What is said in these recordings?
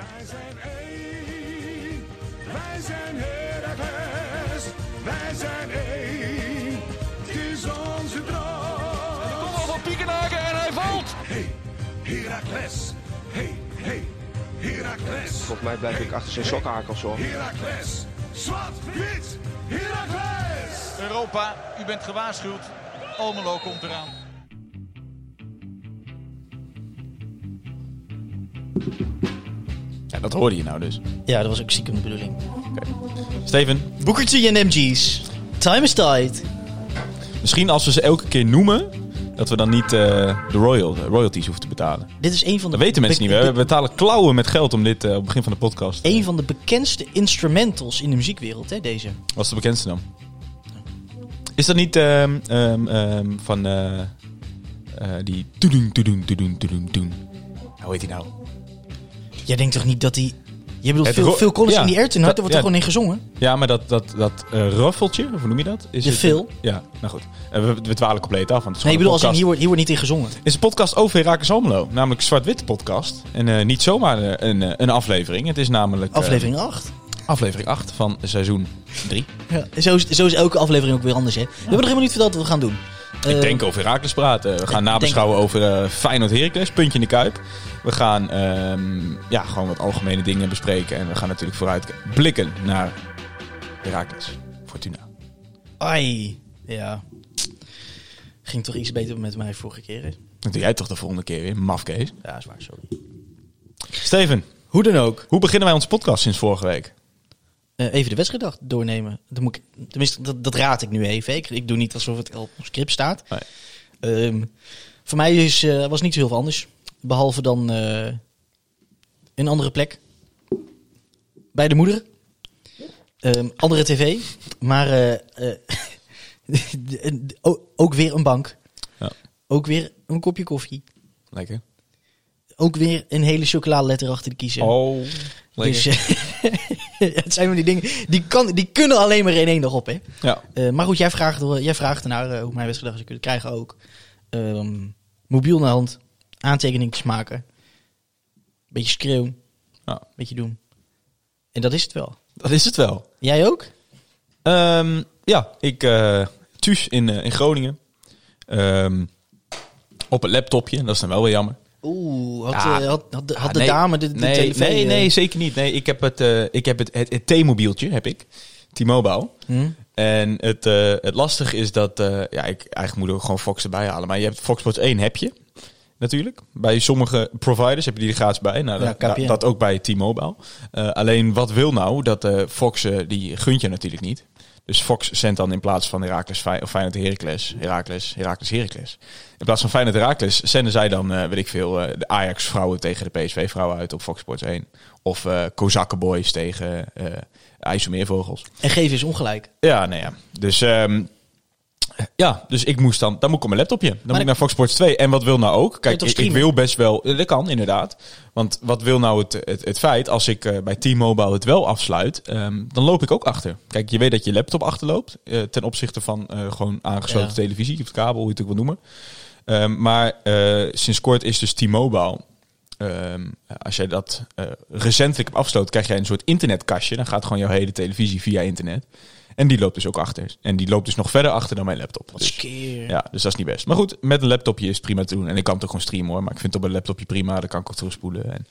Wij zijn één, wij zijn Heracles, wij zijn één, het is onze droom. Kom op, Piekenhaken en hij valt. Hey, Heracles, hey, hey, Heracles, Volgens mij blijf ik achter zijn sokkenhakels hoor. Heracles, zwart, wit, Heracles. Europa, u bent gewaarschuwd. Almelo komt eraan. Dat hoorde je nou dus. Ja, dat was ook stiekem de bedoeling. Steven, Booker T en MG's. Time is tight. misschien als we ze elke keer noemen, dat we dan niet eh, de royal, de royalties hoeven te betalen. Dit is een van de... Dat weten mensen niet. We betalen klauwen met geld om dit eh, op het begin van de podcast. Een van de bekendste instrumentals in de muziekwereld, hè, deze. Wat is de bekendste dan? Is dat niet ehm, ehm, ehm, van eh, eh, die toedoen, toedoen, toedoen, toedoen, toedoen. Hoe heet die nou? Jij denkt toch niet dat hij... Je bedoelt veel, veel Collins ja, in die Ayrton, dat- daar wordt ja. er gewoon in gezongen. Ja, maar dat, dat, dat eh, ruffeltje, hoe noem je dat? Is De het- fill? Ja, nou goed. Eh, we, we dwalen compleet af. Want het is Nee, ik bedoel, als in, hier, wordt, hier wordt niet in gezongen. Het is een podcast over Herakles Almelo. Namelijk een zwart-witte podcast. En eh, niet zomaar een, een aflevering. Het is namelijk... Aflevering 8. aflevering 8 van seizoen 3. Ja, zo, is, zo is elke aflevering ook weer anders, hè. We hebben nog helemaal niet verteld wat we gaan doen. Ik Eh, denk over Herakles praten. We gaan nabeschouwen over eh Feyenoord Heracles, puntje in de kuip. We gaan ehm, ja, gewoon wat algemene dingen bespreken. En we gaan natuurlijk vooruit blikken naar Herakles, Fortuna. Ai, ja. Ging toch iets beter met mij vorige keer, hè? Dat doe jij toch de volgende keer weer, mafkees. Ja, is waar, sorry. Steven, Hoe dan ook. hoe beginnen wij onze podcast sinds vorige week? Eh, even de wedstrijddag doornemen. Dan moet ik, tenminste, dat, dat raad ik nu even. Ik, ik doe niet alsof het op script staat. Nee. Ehm, voor mij is, eh, was niet zo heel veel anders. Behalve dan eh, een andere plek. Bij de moeder. Ehm, andere tv. Maar ook weer een bank. Ja. Ook weer een kopje koffie. Lekker. Ook weer een hele chocoladeletter achter de kiezen. Oh, lekker. Dus eh, het zijn van die dingen, die, kan, die kunnen alleen maar in één dag op, hè. ja. Eh, maar goed, jij vraagt, jij vraagt naar eh, hoe mijn wedstrijd zou kunnen krijgen ook. Ehm, mobiel naar hand, aantekeningen maken, beetje schreeuwen, Ja. beetje doen. En dat is het wel. Dat is het wel. Jij ook? Ehm, ja, ik eh thuis in, eh, in Groningen. Ehm, op een laptopje, dat is dan wel weer jammer. Oeh, had, Ja. eh, had, had, de- had de nee. dame de, de nee, telefoon... Nee, eh, nee, zeker niet. Nee, ik heb het, eh, ik heb het, het, het T-mobieltje, heb ik. T-Mobile. hm? En het, het lastige is dat, ja, ik eigenlijk moet ook gewoon Fox erbij halen. Maar je hebt Fox Sports 1 heb je, natuurlijk. Bij sommige providers heb je die er gratis bij. Nou, Ja, dat, ook bij T-Mobile. Alleen wat wil nou, dat Fox, die gunt je natuurlijk niet. Dus Fox zendt dan in plaats van Heracles, of Feyenoord Heracles, Heracles, Heracles Heracles. In plaats van Feyenoord Heracles zenden zij dan, eh, weet ik veel, eh, de Ajax vrouwen tegen de PSV vrouwen uit op Fox Sports 1. Of eh Kozakken Boys tegen eh IJsselmeervogels. En geven is ongelijk. Ja, nee, ja. Dus, ehm, ja, dus ik moest dan, dan moet ik op mijn laptopje. Dan moet ik naar Fox Sports 2. En wat wil nou ook? Kijk, ik, wil best wel, dat kan inderdaad. Want wat wil nou het, het, het feit, als ik eh, bij T-Mobile het wel afsluit, ehm, dan loop ik ook achter. Kijk, je weet dat je laptop achterloopt, eh, ten opzichte van eh, gewoon aangesloten Ja. televisie, of kabel, hoe je het ook wil noemen. Ehm, maar sinds kort is dus T-Mobile Ehm, als jij dat eh, recentelijk hebt afgesloten, krijg jij een soort internetkastje. Dan gaat gewoon jouw hele televisie via internet. En die loopt dus ook achter. En die loopt dus nog verder achter dan mijn laptop. Wat Dus, ja, dus dat is niet best. Maar goed, met een laptopje is het prima te doen. En ik kan het ook gewoon streamen hoor. Maar ik vind het op een laptopje prima. Dan kan ik ook terugspoelen. En...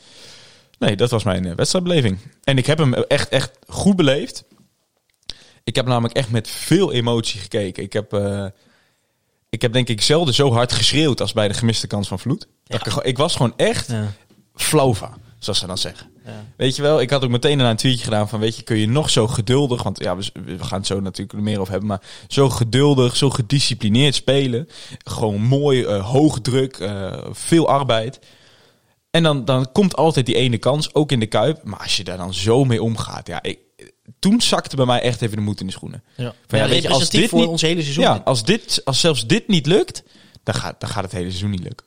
Nee, dat was mijn eh, wedstrijdbeleving. En ik heb hem echt, echt goed beleefd. Ik heb namelijk echt met veel emotie gekeken. Ik heb, eh, ik heb denk ik zelden zo hard geschreeuwd als bij de gemiste kans van Vloed. Dat Ik, gewoon- ik was gewoon echt Ja. flauva, zoals ze dan zeggen. Ja. Weet je wel, ik had ook meteen daarna een tweetje gedaan van, weet je, kun je nog zo geduldig, want ja, we, we gaan het zo natuurlijk er meer over hebben, maar zo geduldig, zo gedisciplineerd spelen. Gewoon mooi, eh, hoog druk, eh, veel arbeid. En dan, dan komt altijd die ene kans, ook in de Kuip. Maar als je daar dan zo mee omgaat, ja, ik, toen zakte bij mij echt even de moed in de schoenen. Ja. Van, ja, weet je, als dit voor niet- ons hele seizoen. Ja, als, dit, als zelfs dit niet lukt, dan gaat, dan gaat het hele seizoen niet lukken.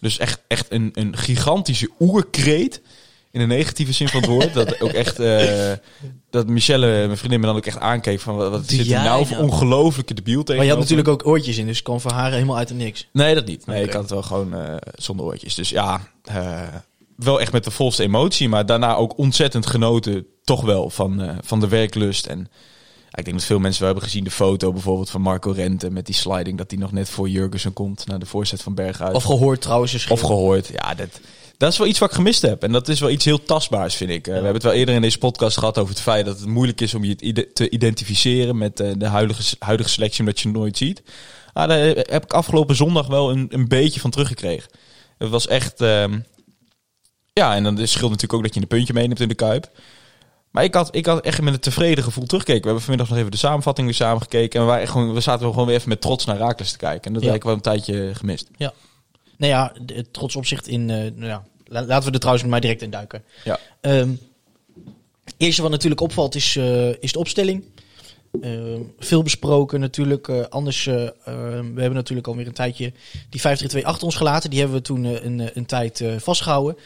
Dus echt, echt een, een gigantische oerkreet. In de negatieve zin van het woord. dat ook echt. eh, dat Michelle, mijn vriendin, me dan ook echt aankeek van wat, zit er nou voor nou? ongelooflijke debiel tegen. Maar je had natuurlijk ook oortjes in, dus kwam voor haar helemaal uit de niks. Nee, dat niet. Nee, ik had het wel gewoon eh, zonder oortjes. Dus ja, eh, wel echt met de volste emotie, maar daarna ook ontzettend genoten, toch wel, van, eh, van de werklust. En ik denk dat veel mensen wel hebben gezien de foto bijvoorbeeld van Marco Rente met die sliding, dat hij nog net voor Jurgensen komt naar de voorzet van Berghuis. Of gehoord trouwens. Of gehoord. Ja, dat, dat is wel iets wat ik gemist heb. En dat is wel iets heel tastbaars, vind ik. Eh, We hebben het wel eerder in deze podcast gehad over het feit dat het moeilijk is om je te ide- te identificeren met eh, de huidige, huidige selectie, omdat je het nooit ziet. Ah, daar heb ik afgelopen zondag wel een, een beetje van teruggekregen. Het was echt... ehm, ja, en dan scheelt natuurlijk ook dat je een puntje meeneemt in de Kuip. Maar ik had, ik had echt met een tevreden gevoel teruggekeken. We hebben vanmiddag nog even de samenvatting weer samen gekeken. En we, waren gewoon, we zaten gewoon weer even met trots naar Raakles te kijken. En dat Ja. heb ik wel een tijdje gemist. Nou ja, de- het trots opzicht in... eh, nou ja, la- laten we er trouwens maar direct in duiken. Ja. Ehm, het eerste wat natuurlijk opvalt is, eh, is de opstelling. Ehm, veel besproken natuurlijk. eh, anders, eh, ehm, we hebben natuurlijk alweer een tijdje die 532 achter ons gelaten. Die hebben we toen een, een tijd eh, vastgehouden.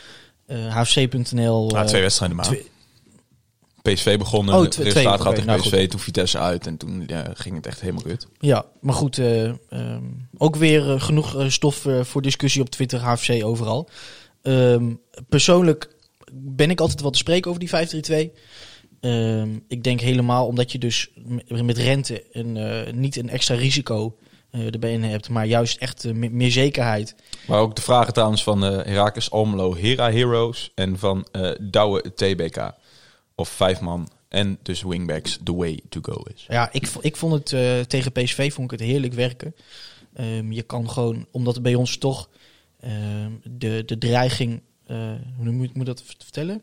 Eh HFC.nl. Eh, twee wedstrijden maar. PSV begonnen, Oh, het resultaat oké, tegen nou PSV, toen Vitesse uit en toen ja, ging het echt helemaal kut. Ja, maar goed. eh, ehm, ook weer eh, genoeg eh, stof eh, voor discussie op Twitter, HFC, overal. Ehm, persoonlijk ben ik altijd wel te spreken over die 532. Ehm, ik denk helemaal omdat je dus met rente een, eh, niet een extra risico eh erbij in hebt, maar juist echt eh, me- meer zekerheid. Maar ook de vragen trouwens van eh Herakles Almelo Hera Heroes en van Douwe TBK. Of vijf man en dus wingbacks the way to go is. Ja, ik, ik vond het tegen PSV vond ik het heerlijk werken. Ehm, je kan gewoon, omdat bij ons toch ehm, de, de dreiging, hoe moet ik moet dat vertellen?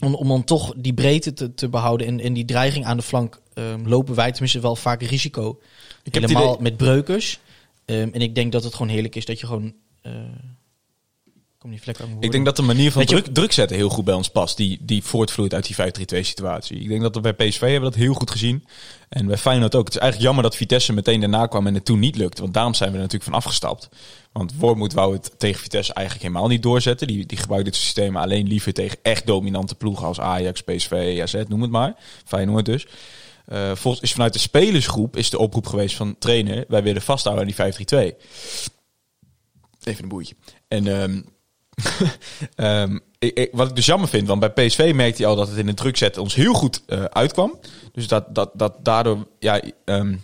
Om, om dan toch die breedte te, te behouden en, en die dreiging aan de flank ehm, lopen wij tenminste wel vaak risico. Ik Helemaal idee- met breukers. Ehm, en ik denk dat het gewoon heerlijk is dat je gewoon... eh, kom niet vlek aan Ik denk dat de manier van je- druk, druk zetten heel goed bij ons past. Die, die voortvloeit uit die 5-3-2 situatie. Ik denk dat we bij PSV hebben dat heel goed gezien. En bij Feyenoord ook. Het is eigenlijk jammer dat Vitesse meteen daarna kwam en het toen niet lukte. Want daarom zijn we er natuurlijk van afgestapt. Want Wormoed wou het tegen Vitesse eigenlijk helemaal niet doorzetten. Die, die gebruikt dit systeem alleen liever tegen echt dominante ploegen als Ajax, PSV, AZ, noem het maar. Feyenoord dus. Eh volgens is vanuit de spelersgroep is de oproep geweest van trainer. Wij willen vasthouden aan die 5-3-2. Even een boeitje. En ehm, Ehm, ik, wat ik dus jammer vind, want bij PSV merkte hij al dat het in de druk zetten ons heel goed eh, uitkwam. Dus dat, dat, dat daardoor, ja, ehm,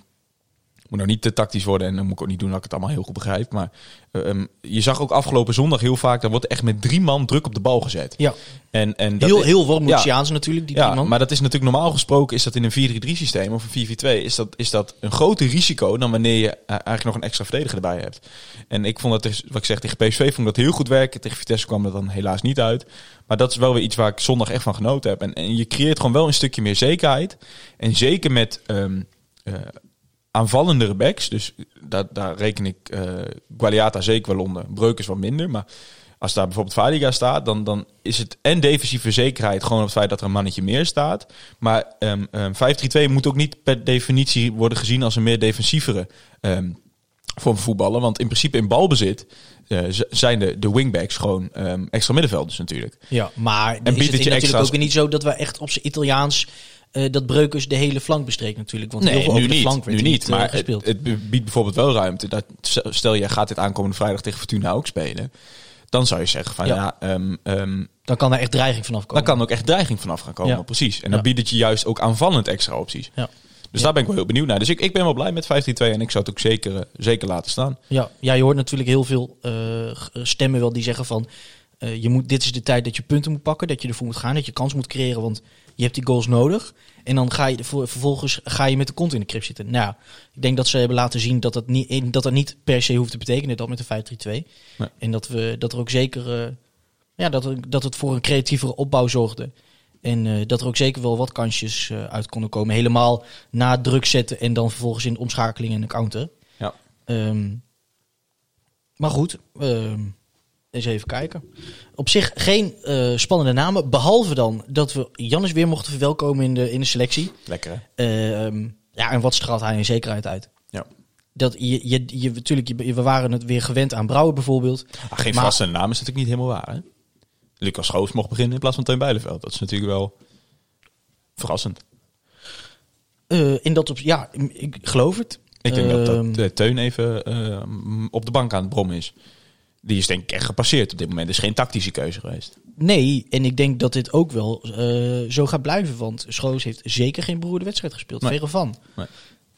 moet nou niet te tactisch worden en dan moet ik ook niet doen dat ik het allemaal heel goed begrijp. Maar ehm, je zag ook afgelopen zondag heel vaak, dan wordt echt met drie man druk op de bal gezet. Ja, En, en dat heel, is- heel Wormoediaans natuurlijk, die ja, drie man. maar dat is natuurlijk normaal gesproken is dat in een 4-3-3 systeem of een 4-4-2 is dat, is dat een groter risico dan wanneer je eh, eigenlijk nog een extra verdediger erbij hebt. En ik vond dat, dus, wat ik zeg, tegen PSV vond dat heel goed werken. Tegen Vitesse kwam dat dan helaas niet uit. Maar dat is wel weer iets waar ik zondag echt van genoten heb. En, en je creëert gewoon wel een stukje meer zekerheid. En zeker met ehm eh, aanvallendere backs. Dus daar, daar reken ik eh Gualiata zeker wel onder. Breukers wat minder, maar als daar bijvoorbeeld Valiga staat, dan, dan is het en defensieve zekerheid gewoon het feit dat er een mannetje meer staat. Maar ehm ehm 5-3-2 moet ook niet per definitie worden gezien als een meer defensievere ehm vorm van voetballen. Want in principe in balbezit eh, zijn de, de wingbacks gewoon ehm, extra middenvelders natuurlijk. Ja, maar en biedt is het het je natuurlijk ook weer niet zo dat we echt op zijn Italiaans eh, dat Breukers de hele flank bestreekt natuurlijk. Want heel veel nu over de niet. flank werd nu niet. eh, Maar het, gespeeld. het biedt bijvoorbeeld wel ruimte. Dat, stel, jij gaat dit aankomende vrijdag tegen Fortuna ook spelen. Dan zou je zeggen van ja, Ja. ehm, ehm, dan kan er echt dreiging vanaf komen. dan kan ook echt dreiging vanaf gaan komen. Ja. Precies. En dan Ja. biedt het je juist ook aanvallend extra opties. Ja. Dus Ja. daar ben ik wel heel benieuwd naar. Dus ik, ik ben wel blij met 15-2 en ik zou het ook zeker, eh, zeker laten staan. Ja, ja, je hoort natuurlijk heel veel eh, stemmen wel die zeggen van... eh, je moet, dit is de tijd dat je punten moet pakken, dat je ervoor moet gaan, dat je kans moet creëren, want je hebt die goals nodig. En dan ga je vervolgens ga je met de kont in de krip zitten. Nou, ik denk dat ze hebben laten zien dat dat niet, dat, dat niet per se hoeft te betekenen, dat met de 5-3-2. Nee. En dat, we, dat er ook zeker, eh, ja, dat, dat het voor een creatievere opbouw zorgde. En eh, dat er ook zeker wel wat kansjes eh, uit konden komen. Helemaal na druk zetten en dan vervolgens in de omschakeling en de counter. Ja. Ehm, maar goed, ehm, eens even kijken. Op zich geen eh, spannende namen. Behalve dan dat we Jannes weer mochten verwelkomen in de, in de selectie. Lekker hè? Ehm, ja, en wat straalt hij in zekerheid uit? Ja. Dat je, je, je, natuurlijk, je, we waren het weer gewend aan Brouwer bijvoorbeeld. Ah, geen Maar- verrassende naam is natuurlijk niet helemaal waar. Hè? Lucas Schoos mocht beginnen in plaats van Teun Bijleveld. Dat is natuurlijk wel verrassend. Eh, in dat op, ja, ik geloof het. Ik denk dat, Ehm, dat eh, Teun even op de bank aan het brommen is. Die is denk ik echt gepasseerd op dit moment. Het is geen tactische keuze geweest. Nee, en ik denk dat dit ook wel eh, zo gaat blijven. Want Schoos heeft zeker geen beroerde wedstrijd gespeeld. Nee. Verre van. Nee.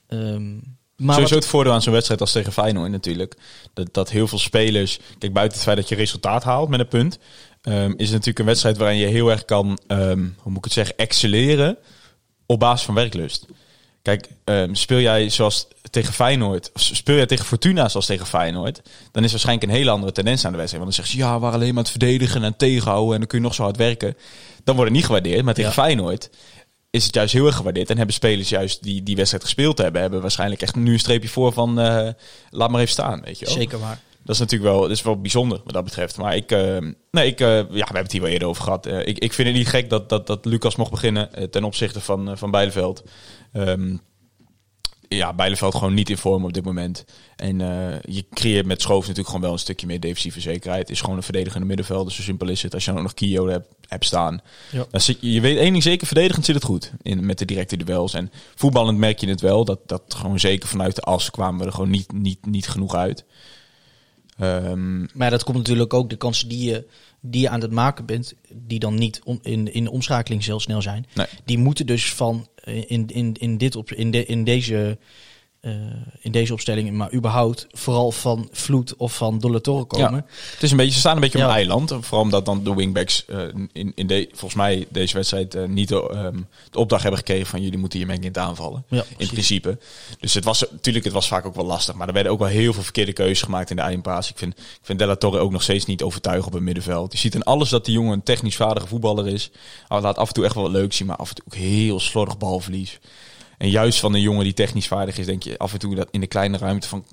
Ehm, maar Sowieso wat- het voordeel aan zo'n wedstrijd als tegen Feyenoord natuurlijk. Dat, dat heel veel spelers... Kijk, buiten het feit dat je resultaat haalt met een punt... ehm, is het natuurlijk een wedstrijd waarin je heel erg kan... ehm, hoe moet ik het zeggen? Excelleren op basis van werklust. Kijk, ehm, speel jij zoals tegen Feyenoord... of speel jij tegen Fortuna zoals tegen Feyenoord... dan is waarschijnlijk een hele andere tendens aan de wedstrijd. Want dan zeggen ze... ja, we waren alleen maar aan het verdedigen en tegenhouden... en dan kun je nog zo hard werken. Dan wordt het niet gewaardeerd. Maar tegen Ja. Feyenoord is het juist heel erg gewaardeerd. En hebben spelers juist die die wedstrijd gespeeld hebben... hebben waarschijnlijk echt nu een streepje voor van... eh, laat maar even staan, weet je wel. Zeker waar. Dat is natuurlijk wel, dat is wel bijzonder wat dat betreft. Maar ik, eh, nee, ik, eh, ja, we hebben het hier wel eerder over gehad. Eh, ik, ik vind het niet gek dat, dat, dat Lucas mocht beginnen ten opzichte van, van Bijleveld. Ehm, ja, Bijleveld gewoon niet in vorm op dit moment. En je creëert met Schoof natuurlijk gewoon wel een stukje meer defensieve zekerheid. Het is gewoon een verdedigende middenveld, dus zo simpel is het. Als je dan ook nog Kio hebt, hebt staan. Ja. Dan zit, je je weet één ding zeker, verdedigend zit het goed in, met de directe duels. En voetballend merk je het wel, dat, dat gewoon zeker vanuit de as kwamen we er gewoon niet, niet, niet genoeg uit. Ehm, Maar dat komt natuurlijk ook de kansen die je, die je aan het maken bent, die dan niet om, in, in de omschakeling heel snel zijn. Nee. Die moeten dus van eh, in, in, in, dit op, in, de, in, deze, eh, in deze opstelling, maar überhaupt vooral van Vloed of van Dollatore komen. Ja. Het is een beetje, ze staan een beetje op een eiland. Vooral omdat dan de wingbacks eh, in, in de, volgens mij deze wedstrijd eh, niet de, ehm, de opdracht hebben gekregen van jullie moeten hiermee niet aanvallen. Ja, in principe. Dus het was natuurlijk, het was vaak ook wel lastig. Maar er werden ook wel heel veel verkeerde keuzes gemaakt in de eindpaas. Ik vind, ik vind Della Torre ook nog steeds niet overtuigend op het middenveld. Je ziet in alles dat die jongen een technisch vaardige voetballer is. Hij laat af en toe echt wel wat leuk zien, maar af en toe ook heel slordig balverlies. En juist van een jongen die technisch vaardig is, denk je af en toe dat in de kleine ruimte van...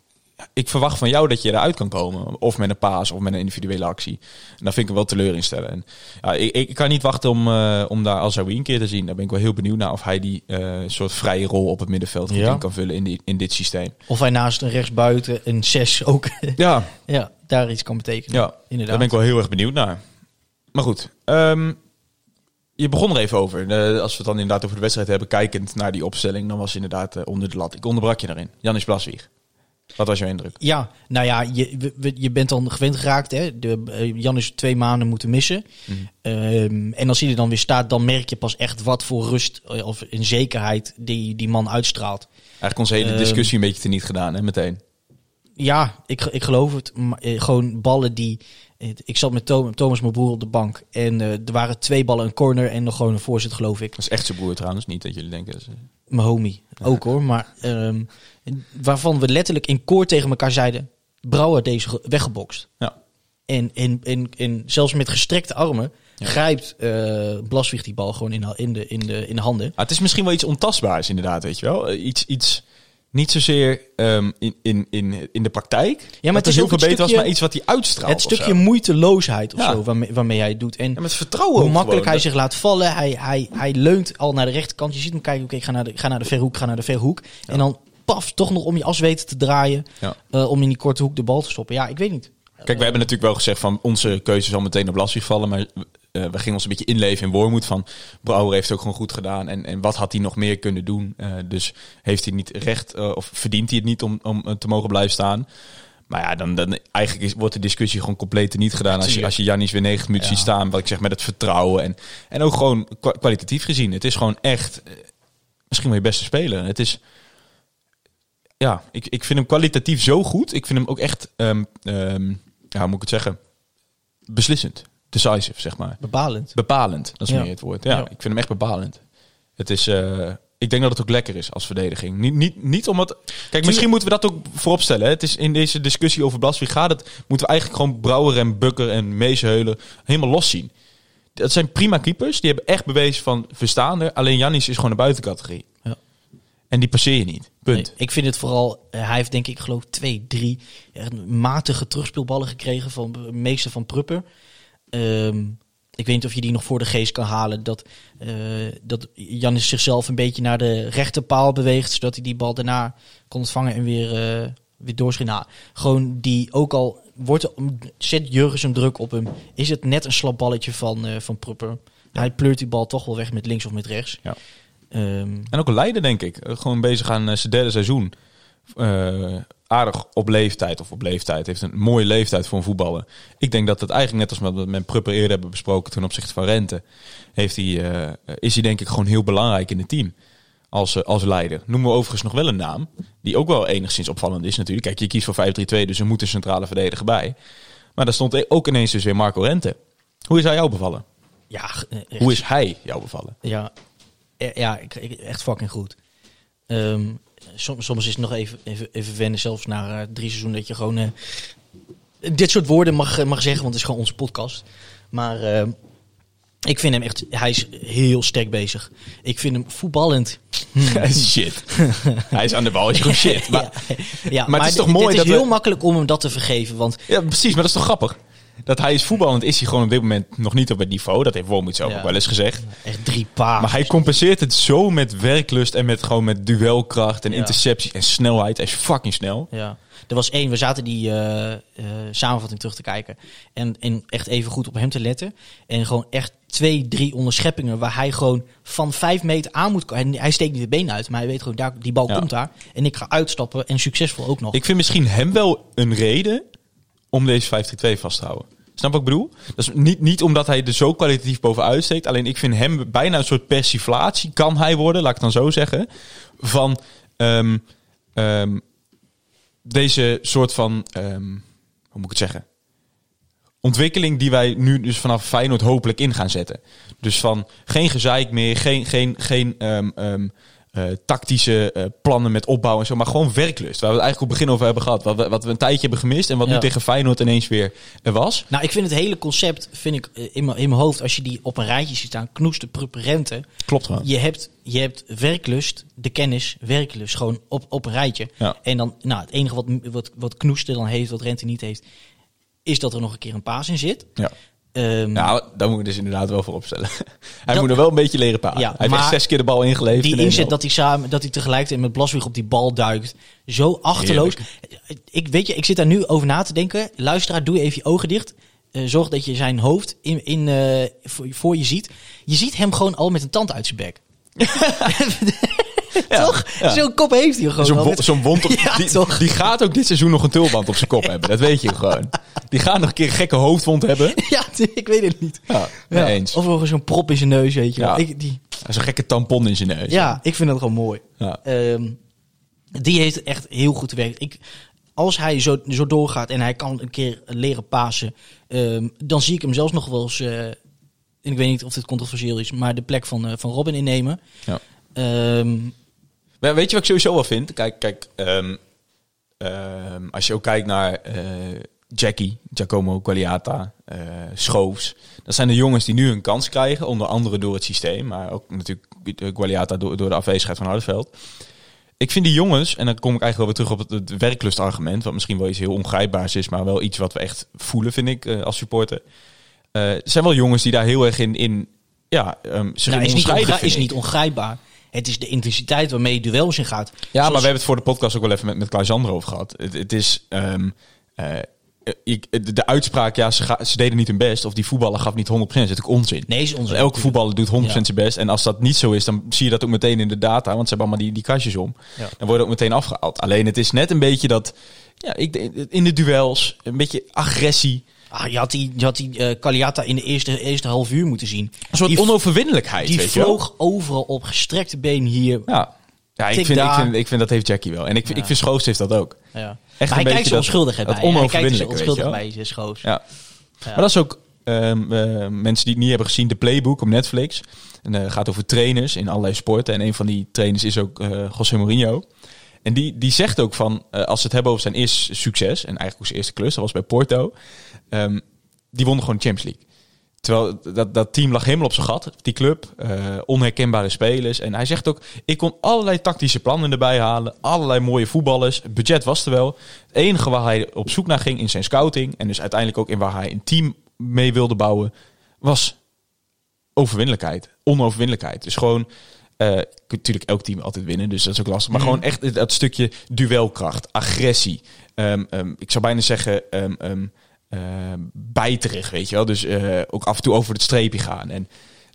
Ik verwacht van jou dat je eruit kan komen. Of met een paas, of met een individuele actie. En daar vind ik hem wel teleur in stellen. En, ja, ik, ik kan niet wachten om, eh, om daar Alzawi een keer te zien. Daar ben ik wel heel benieuwd naar of hij die eh, soort vrije rol op het middenveld goed Ja. kan vullen in, die, in dit systeem. Of hij naast een rechtsbuiten een 6 ook Ja, ja, daar iets kan betekenen. ja inderdaad. daar ben ik wel heel erg benieuwd naar. Maar goed, ehm, je begon er even over. Eh, als we het dan inderdaad over de wedstrijd hebben, kijkend naar die opstelling, dan was inderdaad eh, onder de lat. Ik onderbrak je daarin. Janis Blaswieg. Wat was jouw indruk? Ja, nou ja, je, je bent dan gewend geraakt. Hè? De, eh, Jan is twee maanden moeten missen. Mhm. Ehm, en als hij er dan weer staat, dan merk je pas echt wat voor rust of in zekerheid die, die man uitstraalt. Eigenlijk onze hele Ehm, discussie een beetje teniet gedaan, hè, meteen. Ja, ik, ik geloof het. Maar, gewoon ballen die. Ik zat met Thom- Thomas, mijn broer, op de bank. En eh, er waren twee ballen, een corner en nog gewoon een voorzet, geloof ik. Dat is echt zijn broer trouwens, niet dat jullie denken. dat is, Mijn homie ook hoor. Maar ehm, waarvan we letterlijk in koor tegen elkaar zeiden: Brouwer deze ge- weggebokst. Ja. En, en, en, en zelfs met gestrekte armen grijpt eh Blaswieg die bal gewoon in, de- in, de, in, de, in de handen. Ah, het is misschien wel iets ontastbaars inderdaad, weet je wel. Eh, Iets, iets niet zozeer ehm, in, in, in, in de praktijk. Ja, maar het is heel veel beter was, maar iets wat hij uitstraalt. het stukje moeiteloosheid of Ja. zo waarmee, waarmee hij het doet. En Ja, met vertrouwen hoe makkelijk gewoon. hij zich laat vallen. Hij, hij, hij leunt al naar de rechterkant. Je ziet hem kijken, oké, ik ga naar de, ga naar de verhoek, ga naar de verhoek. En dan paf, toch nog om je as weten te draaien. Eh, om in die korte hoek de bal te stoppen. Ja, ik weet niet. Kijk, we hebben natuurlijk wel gezegd van onze keuze zal meteen op lastig vallen. Maar eh, we gingen ons een beetje inleven in Wormoed. Van Brouwer heeft het ook gewoon goed gedaan. En, en wat had hij nog meer kunnen doen? Eh, dus heeft hij niet recht eh, of verdient hij het niet om, om te mogen blijven staan? Maar ja, dan, dan eigenlijk is, wordt de discussie gewoon compleet niet gedaan. Als je, als je Jannis weer 90 minuten ziet staan. Wat ik zeg met het vertrouwen. En, en ook gewoon kwa- kwalitatief gezien. Het is gewoon echt misschien wel je beste speler. Het is ja, ik, ik vind hem kwalitatief zo goed. Ik vind hem ook echt, ehm, ehm, ja, hoe moet ik het zeggen? Beslissend. Decisive, zeg maar. Bepalend. Bepalend, dat is Ja. meer het woord. Ja, Ja. ik vind hem echt bepalend. Het is, eh, ik denk dat het ook lekker is als verdediging. Niet, niet, niet omdat... Kijk, misschien moeten we dat ook vooropstellen. Hè. Het is in deze discussie over Blaswie gaat het... Moeten we eigenlijk gewoon Brouwer en Bukker en Meesheulen helemaal los zien. Dat zijn prima keepers. Die hebben echt bewezen van verstaande. Alleen Jannis is gewoon een buitencategorie. Ja. En die passeer je niet. Punt. Nee, ik vind het vooral, eh, hij heeft denk ik geloof twee, drie echt matige terugspeelballen gekregen van de meeste van Prupper. Ehm, ik weet niet of je die nog voor de geest kan halen. Dat, eh dat Janis zichzelf een beetje naar de rechterpaal beweegt. Zodat hij die bal daarna kon ontvangen en weer, eh weer doorschieten. Nou, gewoon die ook al wordt, zet Jurgens hem druk op hem. Is het net een slap balletje van, eh, van Prupper. Hij pleurt die bal toch wel weg met links of met rechts. Ja. Ehm, En ook een leider, denk ik. Gewoon bezig aan zijn derde seizoen. Aardig op leeftijd, of op leeftijd, heeft een mooie leeftijd voor een voetballer. Ik denk dat het eigenlijk net als we met Prupper eerder hebben besproken ten opzichte van Rente, heeft hij, eh, is hij denk ik gewoon heel belangrijk in het team. Als, eh, als leider. Noemen we overigens nog wel een naam. Die ook wel enigszins opvallend is natuurlijk. Kijk, je kiest voor 5-3-2, dus er moet een centrale verdediger bij. Maar daar stond ook ineens dus weer Marco Rente. Hoe is hij jou bevallen? Ja, eh, echt, Hoe is hij jou bevallen? ja, ja echt fucking goed. Ehm, soms, soms is het nog even, even, even wennen, zelfs na eh, drie seizoenen, dat je gewoon eh, dit soort woorden mag, mag zeggen, want het is gewoon onze podcast. Maar eh, ik vind hem echt, hij is heel sterk bezig. Ik vind hem voetballend. Hij is shit. hij is aan de bal, is gewoon shit. Maar, ja, ja, maar het is toch mooi Het dat is we- heel makkelijk om hem dat te vergeven, want Ja, precies, maar dat is toch grappig? Dat hij is voetballend, is hij gewoon op dit moment nog niet op het niveau. Dat heeft Wormoed zelf Ja. ook wel eens gezegd. echt drie paar. Maar hij compenseert het zo met werklust en met gewoon met duelkracht en Ja. intercepties en snelheid. Hij is fucking snel. Ja, er was één, we zaten die eh, eh, samenvatting terug te kijken. En, en echt even goed op hem te letten. En gewoon echt twee, drie onderscheppingen waar hij gewoon van vijf meter aan moet komen. Hij, hij steekt niet de been uit, maar hij weet gewoon, daar, die bal Ja. komt daar. En ik ga uitstappen en succesvol ook nog. Ik vind misschien hem wel een reden om deze 5-2 vast te houden. Snap ik bedoel? Dat is niet, niet omdat hij er zo kwalitatief bovenuit steekt. Alleen ik vind hem bijna een soort persiflatie kan hij worden, laat ik dan zo zeggen. Van ehm, ehm, deze soort van, ehm, hoe moet ik het zeggen? Ontwikkeling die wij nu dus vanaf Feyenoord hopelijk in gaan zetten. Dus van geen gezeik meer, geen, geen, geen eh, tactische eh, plannen met opbouw en zo, maar gewoon werklust. Waar we het eigenlijk op het begin over hebben gehad. Wat we, wat we een tijdje hebben gemist en wat Ja. nu tegen Feyenoord ineens weer er was. Nou, ik vind het hele concept, vind ik eh, in mijn in mijn hoofd, als je die op een rijtje ziet staan, knoeste, rente. Klopt gewoon. Je hebt, je hebt werklust, de kennis, werklust, gewoon op, op een rijtje. Ja. En dan, nou, het enige wat, wat, wat Knoester dan heeft, wat Rente niet heeft, is dat er nog een keer een paas in zit. Ja. Ehm, Nou, daar moet ik dus inderdaad wel voor opstellen. Hij Dat- moet er wel een beetje leren. Ja, hij heeft zes keer de bal ingeleverd. die in inzet dat hij samen, dat hij tegelijkertijd met Blaswig op die bal duikt, zo achterloos. Ik weet je, ik zit daar nu over na te denken. Luisteraar, doe even je ogen dicht. Eh, zorg dat je zijn hoofd in, in, eh, voor, voor je ziet. Je ziet hem gewoon al met een tand uit zijn bek. toch? ja. Zo'n kop heeft hij gewoon. Zo'n wo- zo'n wond op, die, die gaat ook dit seizoen nog een tulband op zijn kop hebben. Dat weet je gewoon. Die gaat nog een keer een gekke hoofdwond hebben. Ja, ik weet het niet. Ja, eens. Of nog zo'n prop in zijn neus, weet je wel. Ik, die, een gekke tampon in zijn neus. ja, ik vind dat gewoon mooi. Ehm, die heeft echt heel goed gewerkt. Ik, als hij zo, zo doorgaat en hij kan een keer leren pasen, ehm, dan zie ik hem zelfs nog wel eens. eh, en ik weet niet of dit controversieel is, maar de plek van, eh, van Robin innemen. Ja. Ehm, Maar weet je wat ik sowieso wel vind? Kijk, kijk ehm, ehm, als je ook kijkt naar eh, Jackie, Giacomo Qualiata, eh Schoofs. Dat zijn de jongens die nu een kans krijgen, onder andere door het systeem. Maar ook natuurlijk Qualiata door, door de afwezigheid van Hardeveld. Ik vind die jongens, en dan kom ik eigenlijk wel weer terug op het, het werklustargument, wat misschien wel iets heel ongrijpbaars is, maar wel iets wat we echt voelen, vind ik, eh, als supporter. Het zijn wel jongens die daar heel erg in, in ja, zich nou, in is, niet is niet ongrijpbaar. Het is de intensiteit waarmee je duels in gaat. Ja, Zoals- maar we hebben het voor de podcast ook wel even met, met Klaas-Sander over gehad. Het, het is... ehm, eh, ik, de, de uitspraak, ja, ze, ga- ze deden niet hun best. Of die voetballer gaf niet 100%. Dat is natuurlijk onzin. Nee, is onzin, Elke voetballer doet 100% Ja. zijn best. En als dat niet zo is, dan zie je dat ook meteen in de data. Want ze hebben allemaal die, die kastjes om. Ja. Dan worden ook meteen afgehaald. Alleen het is net een beetje dat... Ja, ik, in de duels, een beetje agressie. Ah, je had die, je had die eh, Caliata in de eerste, eerste half uur moeten zien. Een soort die onoverwinnelijkheid, die weet je wel. vloog overal op gestrekte been hier. Ja, ja ik, vind, ik, vind, ik vind dat heeft Jackie wel. En ik, vind- ik vind Schoofs heeft dat ook. Ja. Echt maar een hij kijkt beetje zo dat- onschuldig dat bij. Hij kijkt er zo onoverwinnelijke, onschuldig bij, Schoos. Ja. Maar dat is ook ehm, eh, mensen die het niet hebben gezien, de Playbook op Netflix. En eh gaat over trainers in allerlei sporten. En een van die trainers is ook eh José Mourinho. En die, die zegt ook van, als ze het hebben over zijn eerste succes, en eigenlijk ook zijn eerste klus, dat was bij Porto, ehm, die wonnen gewoon de Champions League. Terwijl dat, dat team lag helemaal op zijn gat, die club, eh, onherkenbare spelers. En hij zegt ook, ik kon allerlei tactische plannen erbij halen, allerlei mooie voetballers. Het budget was er wel. Het enige waar hij op zoek naar ging in zijn scouting, en dus uiteindelijk ook in waar hij een team mee wilde bouwen, was overwinnelijkheid, onoverwinnelijkheid. Dus gewoon, eh natuurlijk elk team altijd winnen, dus dat is ook lastig. Maar gewoon echt dat stukje duelkracht, agressie. Ehm, ehm, ik zou bijna zeggen, bijterig, weet je wel. Dus eh, ook af en toe over het streepje gaan. En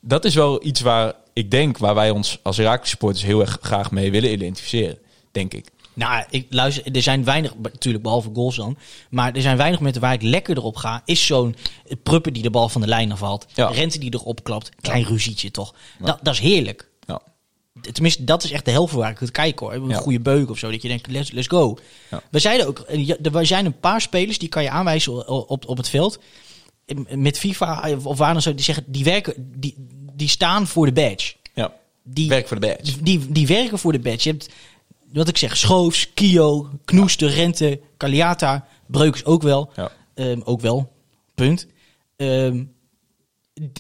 dat is wel iets waar ik denk, waar wij ons als Herakles supporters heel erg graag mee willen identificeren, denk ik. Nou, ik luister, er zijn weinig, natuurlijk behalve goals dan, maar er zijn weinig momenten waar ik lekker erop ga. Is zo'n Pruppen die de bal van de lijn afhaalt, Ja. Rente die erop klapt, klein ruzietje toch. Dat, dat is heerlijk. Tenminste, dat is echt de helft waar ik het kijk hoor. Een Ja. goede beuk of zo, dat je denkt, let's, let's go. Ja. We zeiden ook, eh, er zijn een paar spelers die kan je aanwijzen op, op het veld. Met FIFA eh, of waar dan zo, die zeggen, die werken, die, die staan voor de badge. Ja. Die, Werk voor de badge. die, die werken voor de badge. Je hebt, wat ik zeg, Schoofs, Kio, Knoester, Rente, Kaliata, Breukers ook wel. Ja. Ehm, ook wel, punt. Ehm,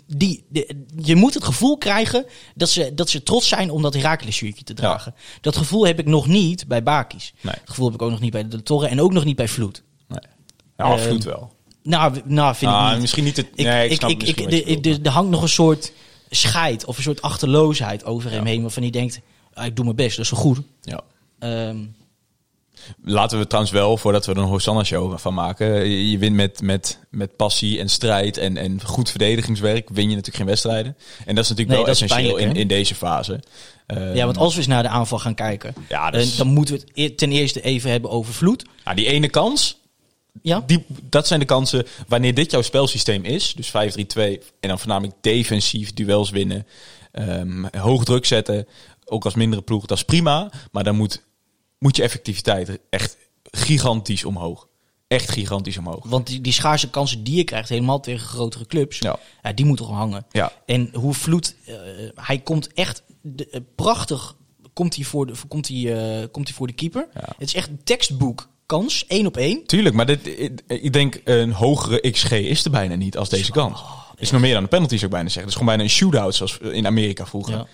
die, de- je moet het gevoel krijgen dat ze, dat ze trots zijn om dat Heracles shirtje te dragen. Dat gevoel heb ik nog niet bij Bakis. Nee. Dat gevoel heb ik ook nog niet bij de Torre en ook nog niet bij Vloed. Nee. Ja, absoluut wel. Nou, nou vind ik Ah, niet. misschien niet het... Ik, nee, ik, ik, snap ik, de- er hangt nog een soort scheid of een soort achterloosheid over hem heen. Waarvan hij denkt, ah, ik doe mijn best, dat is wel goed. Ja. Ehm, Laten we trouwens wel, voordat we er een Hosanna-show van maken... Je, wint met, met, met passie en strijd en, en goed verdedigingswerk... win je natuurlijk geen wedstrijden. En dat is natuurlijk Nee, wel essentieel pijnlijk, in, in deze fase. Ja, want als we eens naar de aanval gaan kijken, Ja, dan moeten we het e- ten eerste even hebben over Vloed. nou, die ene kans, Ja? die, dat zijn de kansen wanneer dit jouw spelsysteem is. Dus 5-3-2 en dan voornamelijk defensief duels winnen. ehm, hoog druk zetten, ook als mindere ploeg, dat is prima. Maar dan moet, moet je effectiviteit echt gigantisch omhoog. Echt gigantisch omhoog. Want die, die schaarse kansen die je krijgt, helemaal tegen grotere clubs, Ja. ja. die moeten gewoon hangen. Ja. En hoe Vloed, eh, hij komt echt de, eh, prachtig, komt hij voor de, komt hij, eh, komt hij voor de keeper. Ja. Het is echt een tekstboek kans, één op één. Tuurlijk, maar dit, ik, ik denk een hogere XG is er bijna niet als deze kans. is nog meer dan de penalty zou ik bijna zeggen. Het is gewoon bijna een shootout zoals in Amerika vroeger. Ja.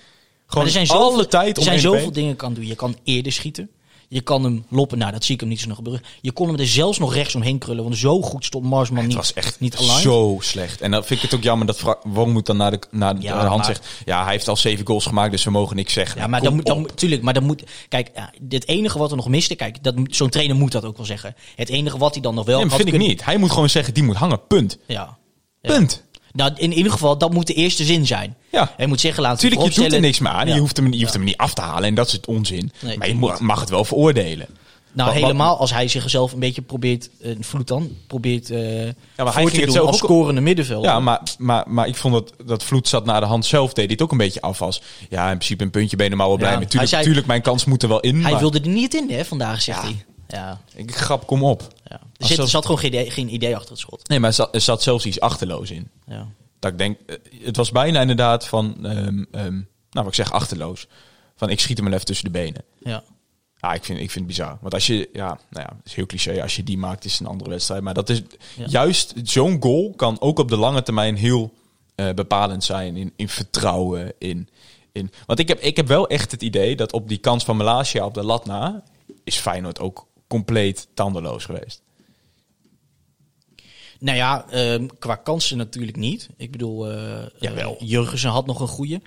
Gewoon Maar er zijn alle zoveel, tijd er om zijn één op zoveel dingen kan doen. Je kan eerder schieten. Je kan hem loppen. Nou, dat zie ik hem niet zo snel gebeuren. Je kon hem er zelfs nog rechts omheen krullen. Want zo goed stond Marsman Het niet, was echt niet aligned. zo slecht. En dan vind ik het ook jammer dat Fra- Wormoed dan naar de, naar de Ja, hand maar- zegt... Ja, hij heeft al zeven goals gemaakt, dus we mogen niks zeggen. Ja, maar Kom dan moet, dan, op. moet- tuurlijk, maar dan moet, kijk, ja, het enige wat er nog miste, kijk, dat, moet- zo'n trainer moet dat ook wel zeggen. Het enige wat hij dan nog wel Nee, had vind ik niet. Hij moet gewoon zeggen, die moet hangen, punt. Ja. Punt. Nou, in ieder geval, dat moet de eerste zin zijn. Ja. Hij moet zeggen, laten we Natuurlijk, je doet er niks meer aan. Ja. Je hoeft hem, je hoeft hem niet af te halen en dat is het onzin. Nee, maar je niet. mag het wel veroordelen. Nou, Wat- helemaal als hij zichzelf een beetje probeert, uh, vloed dan, probeert eh maar hij ging te het doen als scorende middenveld. Ja, maar, maar, maar ik vond dat, dat Vloed zat naar de hand zelf. Deed hij het ook een beetje af als... Ja, in principe een puntje ben je er maar wel blij Ja, Tuurlijk, zei- tuurlijk, mijn kans moet er wel in. hij maar wilde er niet in, hè, vandaag, zegt Ja. hij. Ja, Ik grap, kom op. Er, zit, er zat gewoon geen idee, geen idee achter het schot. Nee, maar er zat, er zat zelfs iets achterloos in. Ja. Dat ik denk, eh, het was bijna inderdaad van, ehm, ehm, nou wat ik zeg, achterloos. Van ik schiet hem even tussen de benen. Ja. Ja, ik vind, ik vind het bizar. Want als je, ja, nou ja, het is heel cliché. Als je die maakt, is het een andere wedstrijd. Maar dat is Ja. juist zo'n goal kan ook op de lange termijn heel eh, bepalend zijn in, in vertrouwen. In, in, want ik heb, ik heb wel echt het idee dat op die kans van Malasia op de lat na is Feyenoord ook compleet tandeloos geweest. Nou ja, ehm, qua kansen natuurlijk niet. Ik bedoel, Jawel. eh, Jurgensen had nog een goede.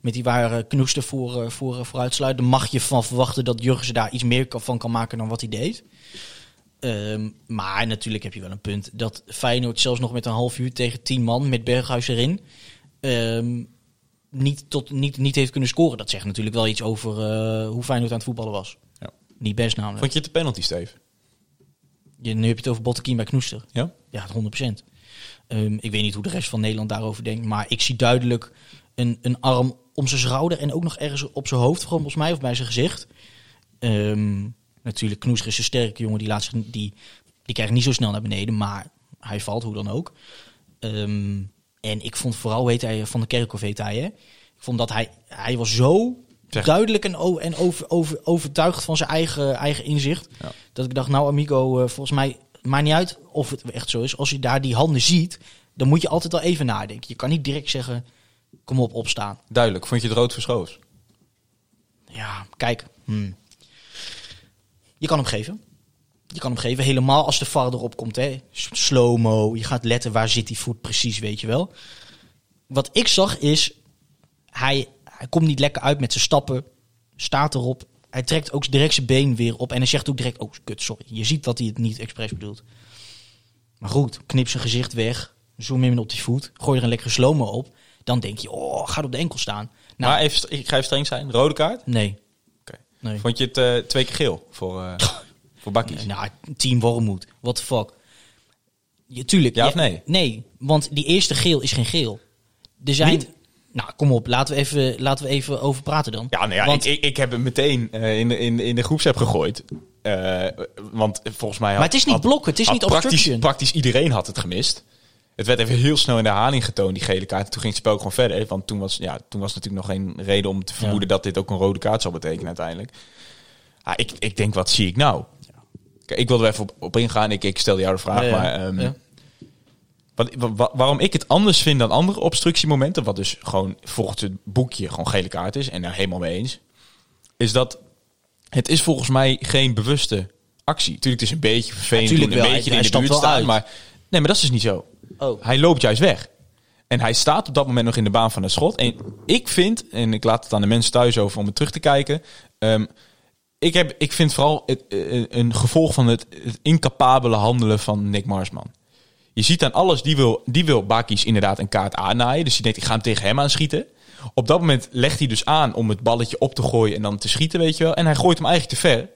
Met die waar uh, Knoester voor, eh, voor, uh, vooruitsluit. Dan mag je van verwachten dat Jurgensen daar iets meer van kan maken dan wat hij deed. Ehm, maar natuurlijk heb je wel een punt. Dat Feyenoord zelfs nog met een half uur tegen tien man met Berghuis erin... ehm, niet, tot, niet, niet heeft kunnen scoren. Dat zegt natuurlijk wel iets over uh, hoe Feyenoord aan het voetballen was. Ja. Niet best namelijk. Vond je het de penalty, Steve? Je, nu heb je het over Bottekin bij Knoester. Ja? Ja, 100%. Um, ik weet niet hoe de rest van Nederland daarover denkt. Maar ik zie duidelijk een, een arm om zijn schouder. En ook nog ergens op zijn hoofd, gewoon volgens mij, of bij zijn gezicht. Um, natuurlijk, Knoester is een sterke jongen. Die, laat zich, die, die krijgt niet zo snel naar beneden. Maar hij valt, hoe dan ook. Um, en ik vond vooral, weet hij, Van de Kerkhoff heet hij, hè? Ik vond dat hij, hij was zo zeg. duidelijk en, en over, over, overtuigd van zijn eigen, eigen inzicht. Ja. Dat ik dacht, nou amigo, uh, volgens mij maakt niet uit of het echt zo is. Als je daar die handen ziet, dan moet je altijd al even nadenken. Je kan niet direct zeggen, kom op, opstaan. Duidelijk. Vond je het rood verschoos? Ja, kijk. Hmm. Je kan hem geven. Je kan hem geven, helemaal als de VAR erop komt. Slow-mo, je gaat letten waar zit die voet precies, weet je wel. Wat ik zag is, hij, hij komt niet lekker uit met zijn stappen, staat erop. Hij trekt ook direct zijn been weer op en hij zegt ook direct, oh kut, sorry. Je ziet dat hij het niet expres bedoelt. Maar goed, knip zijn gezicht weg, zoom in op die voet, gooi er een lekkere slow-mo op. Dan denk je, oh, gaat op de enkel staan. Nou, maar even, ik ga even streng zijn, rode kaart? Nee. Okay. Nee. Vond je het eh, twee keer geel voor, eh voor Bakkies? Nou, team Wormoed. What the fuck. Ja, tuurlijk. Ja of nee? Nee, want die eerste geel is geen geel. Er zijn... Niet? Nou, kom op. Laten we even, laten we even over praten dan. Ja, nou ja, Want- ik, ik, ik heb hem meteen eh, in, de- in, in de groepsapp gegooid. Eh, want volgens mij had, Maar het is niet had- blokken, het is niet praktisch, obstruction. praktisch iedereen had het gemist. Het werd even heel snel in de herhaling getoond, die gele kaart. Toen ging het spel gewoon verder. Want toen was, ja, toen was natuurlijk nog geen reden om te vermoeden dat dit ook een rode kaart zou betekenen uiteindelijk. Ah, ik, ik denk, wat zie ik nou? Kijk, ik wilde er even op, op ingaan. Ik, ik stelde jou de vraag, Ja, ja. maar... ehm, Ja. Wat, wa- wa- waarom ik het anders vind dan andere obstructiemomenten, wat dus gewoon volgens het boekje gewoon gele kaart is, en daar helemaal mee eens, is dat het is volgens mij geen bewuste actie. Tuurlijk, het is een beetje vervelend, Ja, tuurlijk doen, een wel. beetje Hij- in de buurt staan, uit. maar nee, maar dat is dus niet zo. Oh. Hij loopt juist weg. En hij staat op dat moment nog in de baan van het schot. En ik vind, en ik laat het aan de mensen thuis over om het terug te kijken. ehm, ik, heb, ik vind vooral het, eh, een gevolg van het, het incapabele handelen van Nick Marsman. Je ziet aan alles, die wil, die wil Bakis inderdaad een kaart aannaaien. Dus die denkt, ik ga hem tegen hem aanschieten. Op dat moment legt hij dus aan om het balletje op te gooien en dan te schieten, weet je wel. En hij gooit hem eigenlijk te ver.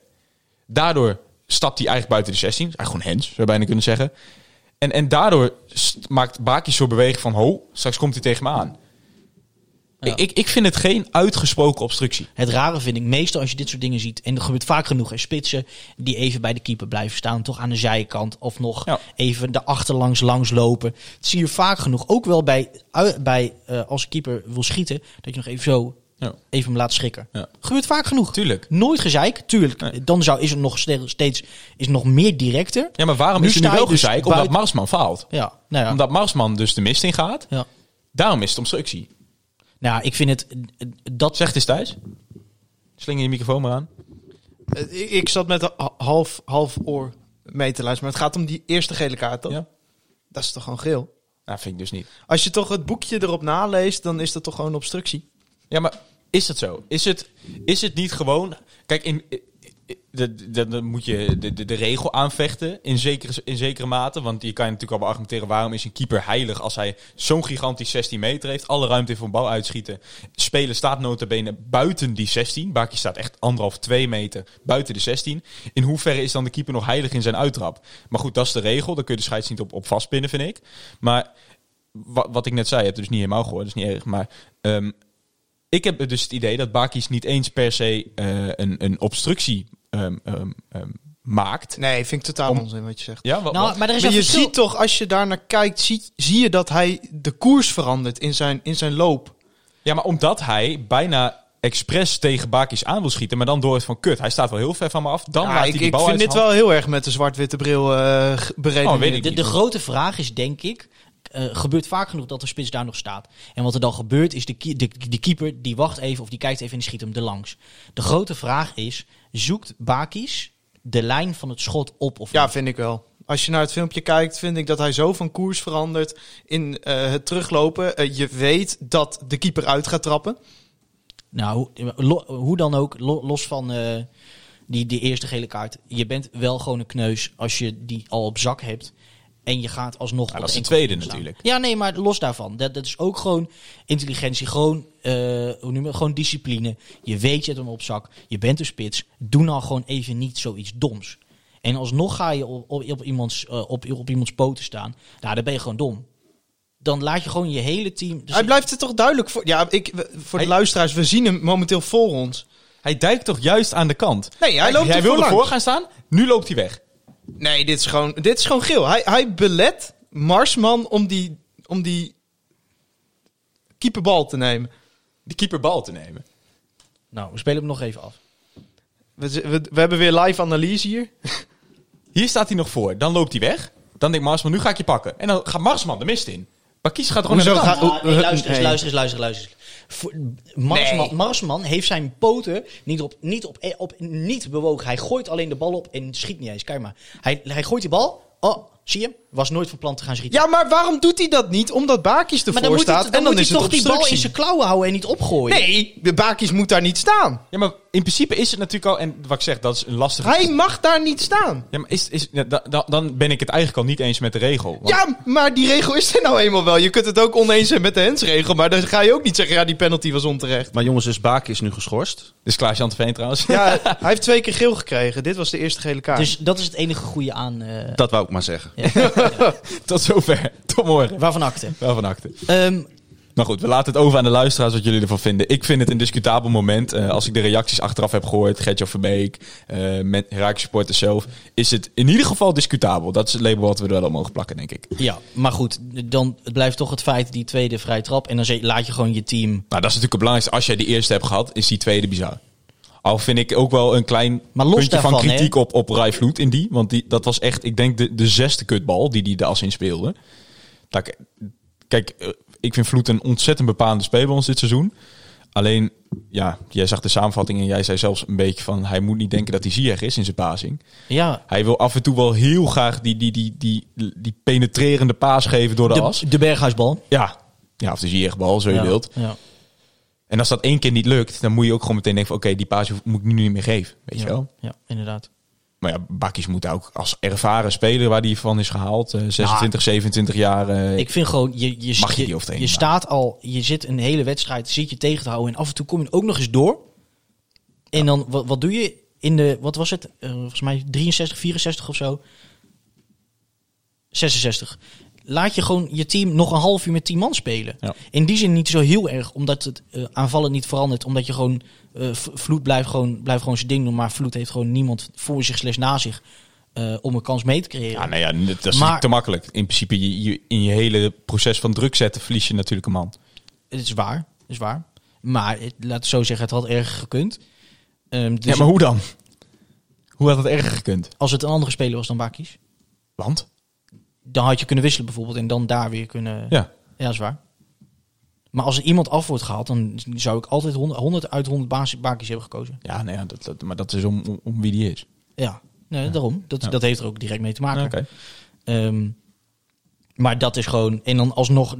Daardoor stapt hij eigenlijk buiten de 16. Eigenlijk gewoon hands, zou je bijna kunnen zeggen. En, en daardoor maakt Bakis zo beweging van, ho, straks komt hij tegen me aan. Ja. Ik, ik, vind het geen uitgesproken obstructie. Het rare vind ik meestal als je dit soort dingen ziet, en dat gebeurt vaak genoeg, er spitsen die even bij de keeper blijven staan, toch aan de zijkant, of nog Ja. even de achterlangs langs lopen. Dat zie je vaak genoeg. Ook wel bij, ui- bij eh, als een keeper wil schieten, dat je nog even zo, Ja. even hem laat schrikken. Ja. Gebeurt vaak genoeg. Tuurlijk. Nooit gezeik, tuurlijk. Nee. Dan zou, is het nog ste- steeds is het nog meer directer. Ja, maar waarom Nu is er nu wel dus gezeik? Omdat Marsman faalt. Ja, nou ja. Omdat Marsman dus de mist in gaat. ja. Daarom is het obstructie. Nou, ik vind het, dat Zeg het eens thuis. Sling je microfoon maar aan. Eh, Ik, ik zat met een ha- half, half oor mee te luisteren. Maar het gaat om die eerste gele kaart, toch? Ja. Dat is toch gewoon geel? Nou, vind ik dus niet. Als je toch het boekje erop naleest, dan is dat toch gewoon obstructie? Ja, maar is het zo? Is het, is het niet gewoon... Kijk, in, dan moet je de, de, de regel aanvechten in zekere, in zekere mate. Want je kan je natuurlijk al beargumenteren... waarom is een keeper heilig als hij zo'n gigantisch 16 meter heeft... alle ruimte voor een bal uitschieten. Spelen staat notabene buiten die 16. Baki staat echt anderhalf, twee meter buiten de 16. In hoeverre is dan de keeper nog heilig in zijn uittrap? Maar goed, dat is de regel. Daar kun je de scheids niet op, vastpinnen, vind ik. Maar wat, wat ik net zei, het dus niet helemaal gehoord, dat is niet erg. Maar ehm, ik heb dus het idee dat Bakis niet eens per se eh, een, een obstructie ehm, ehm, ehm, maakt. Nee, vind ik totaal Om- onzin wat je zegt. Ja, wat, nou, wat? maar er is Maar je verschil. ziet toch, als je daar naar kijkt, zie, zie je dat hij de koers verandert in zijn, in zijn loop. ja, maar omdat hij bijna expres tegen Bakis aan wil schieten, maar dan door het van kut. Hij staat wel heel ver van me af. Dan Ja, laat hij ik die ik vind dit hand. wel heel erg met de zwart-witte bril eh beredeneerd. Oh, de grote vraag is, denk ik, eh, gebeurt vaak genoeg dat de spits daar nog staat. En wat er dan gebeurt, is de, de, de keeper die wacht even of die kijkt even en die schiet hem erlangs. De grote vraag is, zoekt Bakis de lijn van het schot op of Ja, niet? vind ik wel. Als je naar het filmpje kijkt, vind ik dat hij zo van koers verandert in eh, het teruglopen. Eh, je weet dat de keeper uit gaat trappen. Nou, lo- hoe dan ook, lo- los van die, die eerste gele kaart. Je bent wel gewoon een kneus als je die al op zak hebt. En je gaat alsnog... Ja, op dat is de tweede natuurlijk. Ja, nee, maar los daarvan. Dat, dat is ook gewoon intelligentie. Gewoon, eh, hoe noem je het? Gewoon discipline. Je weet je hebt hem op zak. Je bent een spits. Doe nou gewoon even niet zoiets doms. En alsnog ga je op, op, op iemands, eh, op, op iemands poten staan. Nou, dan ben je gewoon dom. Dan laat je gewoon je hele team... dus- hij blijft het toch duidelijk voor. Ja, ik, voor de Hij- luisteraars, we zien hem momenteel voor ons. Hij duikt toch juist aan de kant? Nee, hij loopt hij wilde voor gaan staan, nu loopt hij weg. Nee, dit is gewoon, dit is gewoon geel. Hij, hij belet Marsman om die, om die keeperbal te nemen. De keeper bal te nemen. Nou, we spelen hem nog even af. We, we, we hebben weer live analyse hier. Hier staat hij nog voor. Dan loopt hij weg. Dan denkt Marsman, nu ga ik je pakken. En dan gaat Marsman de mist in. Bakis gaat gewoon Hoezo naar de kant. Ah, nee, luister eens, luister eens, luister eens, luister eens. Marsman, Nee. Marsman heeft zijn poten niet, op, niet, op, op, niet bewogen. Hij gooit alleen de bal op en schiet niet eens. Kijk maar. Hij, hij gooit die bal. Oh, Zie je? Was nooit van plan te gaan schieten. Ja, maar waarom doet hij dat niet? Omdat Bakis maar ervoor moet, staat hij, dan en dan moet is hij het toch die bal in zijn klauwen houden en niet opgooien. Nee, de Bakis moet daar niet staan. Ja, maar in principe is het natuurlijk al... En wat ik zeg, dat is een lastige... Hij mag daar niet staan. Ja, maar is, is, ja, da- da- dan ben ik het eigenlijk al niet eens met de regel. Want- Ja, maar die regel is er nou eenmaal wel. Je kunt het ook oneens zijn met de hensregel, maar dan ga je ook niet zeggen, ja, die penalty was onterecht. Maar jongens, dus Baak is nu geschorst. Dit is Klaas-Jan Veen trouwens. Ja, hij heeft twee keer geel gekregen. Dit was de eerste gele kaart. Dus dat is het enige goede aan. eh, Dat wou ik maar zeggen. Tot zover. Tot morgen. waarvan akte. Wel van akte. Ehm, Maar goed, we laten het over aan de luisteraars wat jullie ervan vinden. Ik vind het een discutabel moment. Eh, als ik de reacties achteraf heb gehoord, Gertjan Verbeek, eh met Raak supporters zelf, is het in ieder geval discutabel. Dat is het label wat we er wel op mogen plakken, denk ik. ja, maar goed, dan het blijft toch het feit die tweede vrije trap. En dan laat je gewoon je team. Nou, dat is natuurlijk het belangrijkste. Als jij de eerste hebt gehad, is die tweede bizar. Al vind ik ook wel een klein Maar los puntje van kritiek op, op Rai Vloed in die. Want die, dat was echt, ik denk, de, de zesde kutbal die die de as in speelde. Dat Kijk, eh, ik vind Vloed een ontzettend bepalende speler bij ons dit seizoen. Alleen, ja, jij zag de samenvatting en jij zei zelfs een beetje van... hij moet niet denken dat hij Ziyech is in zijn passing. Ja, Hij wil af en toe wel heel graag die, die, die, die, die penetrerende paas geven door de, as. de, de Berghuisbal. Ja. ja, of de Ziyech-bal, zo je ja, wilt. Ja. En als dat één keer niet lukt, dan moet je ook gewoon meteen denken van... oké, die paas moet ik nu niet meer geven, weet je wel. ja, inderdaad. Maar ja, Bakkies moet ook als ervaren speler waar die van is gehaald... eh, 26, 27 jaar... eh, Ik vind gewoon, je, je, Mag je je, die staat al, je zit een hele wedstrijd, zit je tegen te houden. En af en toe kom je ook nog eens door. En dan, wat, wat doe je in de, wat was het? Eh, volgens mij 63, 64 of zo. 66. Laat je gewoon je team nog een half uur met 10 man spelen. Ja. In die zin niet zo heel erg, omdat het eh, aanvallen niet verandert. Omdat je gewoon, V- Vloed blijft gewoon, blijft gewoon zijn ding doen. Maar Vloed heeft gewoon niemand voor zich slash na zich eh, om een kans mee te creëren. Ja, nee, ja, dat is Maar- te makkelijk. In principe, je, je- in je hele proces van druk zetten verlies je natuurlijk een man. Het is waar, het is waar. Maar het, laat het zo zeggen, het had erger gekund. Ehm, dus ja, maar hoe dan? Hoe had het erger gekund? Als het een andere speler was dan Bakis, Want? Dan had je kunnen wisselen bijvoorbeeld en dan daar weer kunnen. Ja, Ja. dat is waar. Maar als er iemand af wordt gehaald, dan zou ik altijd 100, 100 uit 100 basis- Bakis hebben gekozen. Ja, nee, dat, dat, maar dat is om, om, om wie die is. Ja, nee, daarom. Dat, Ja. dat heeft er ook direct mee te maken. Ehm, maar dat is gewoon. En dan alsnog.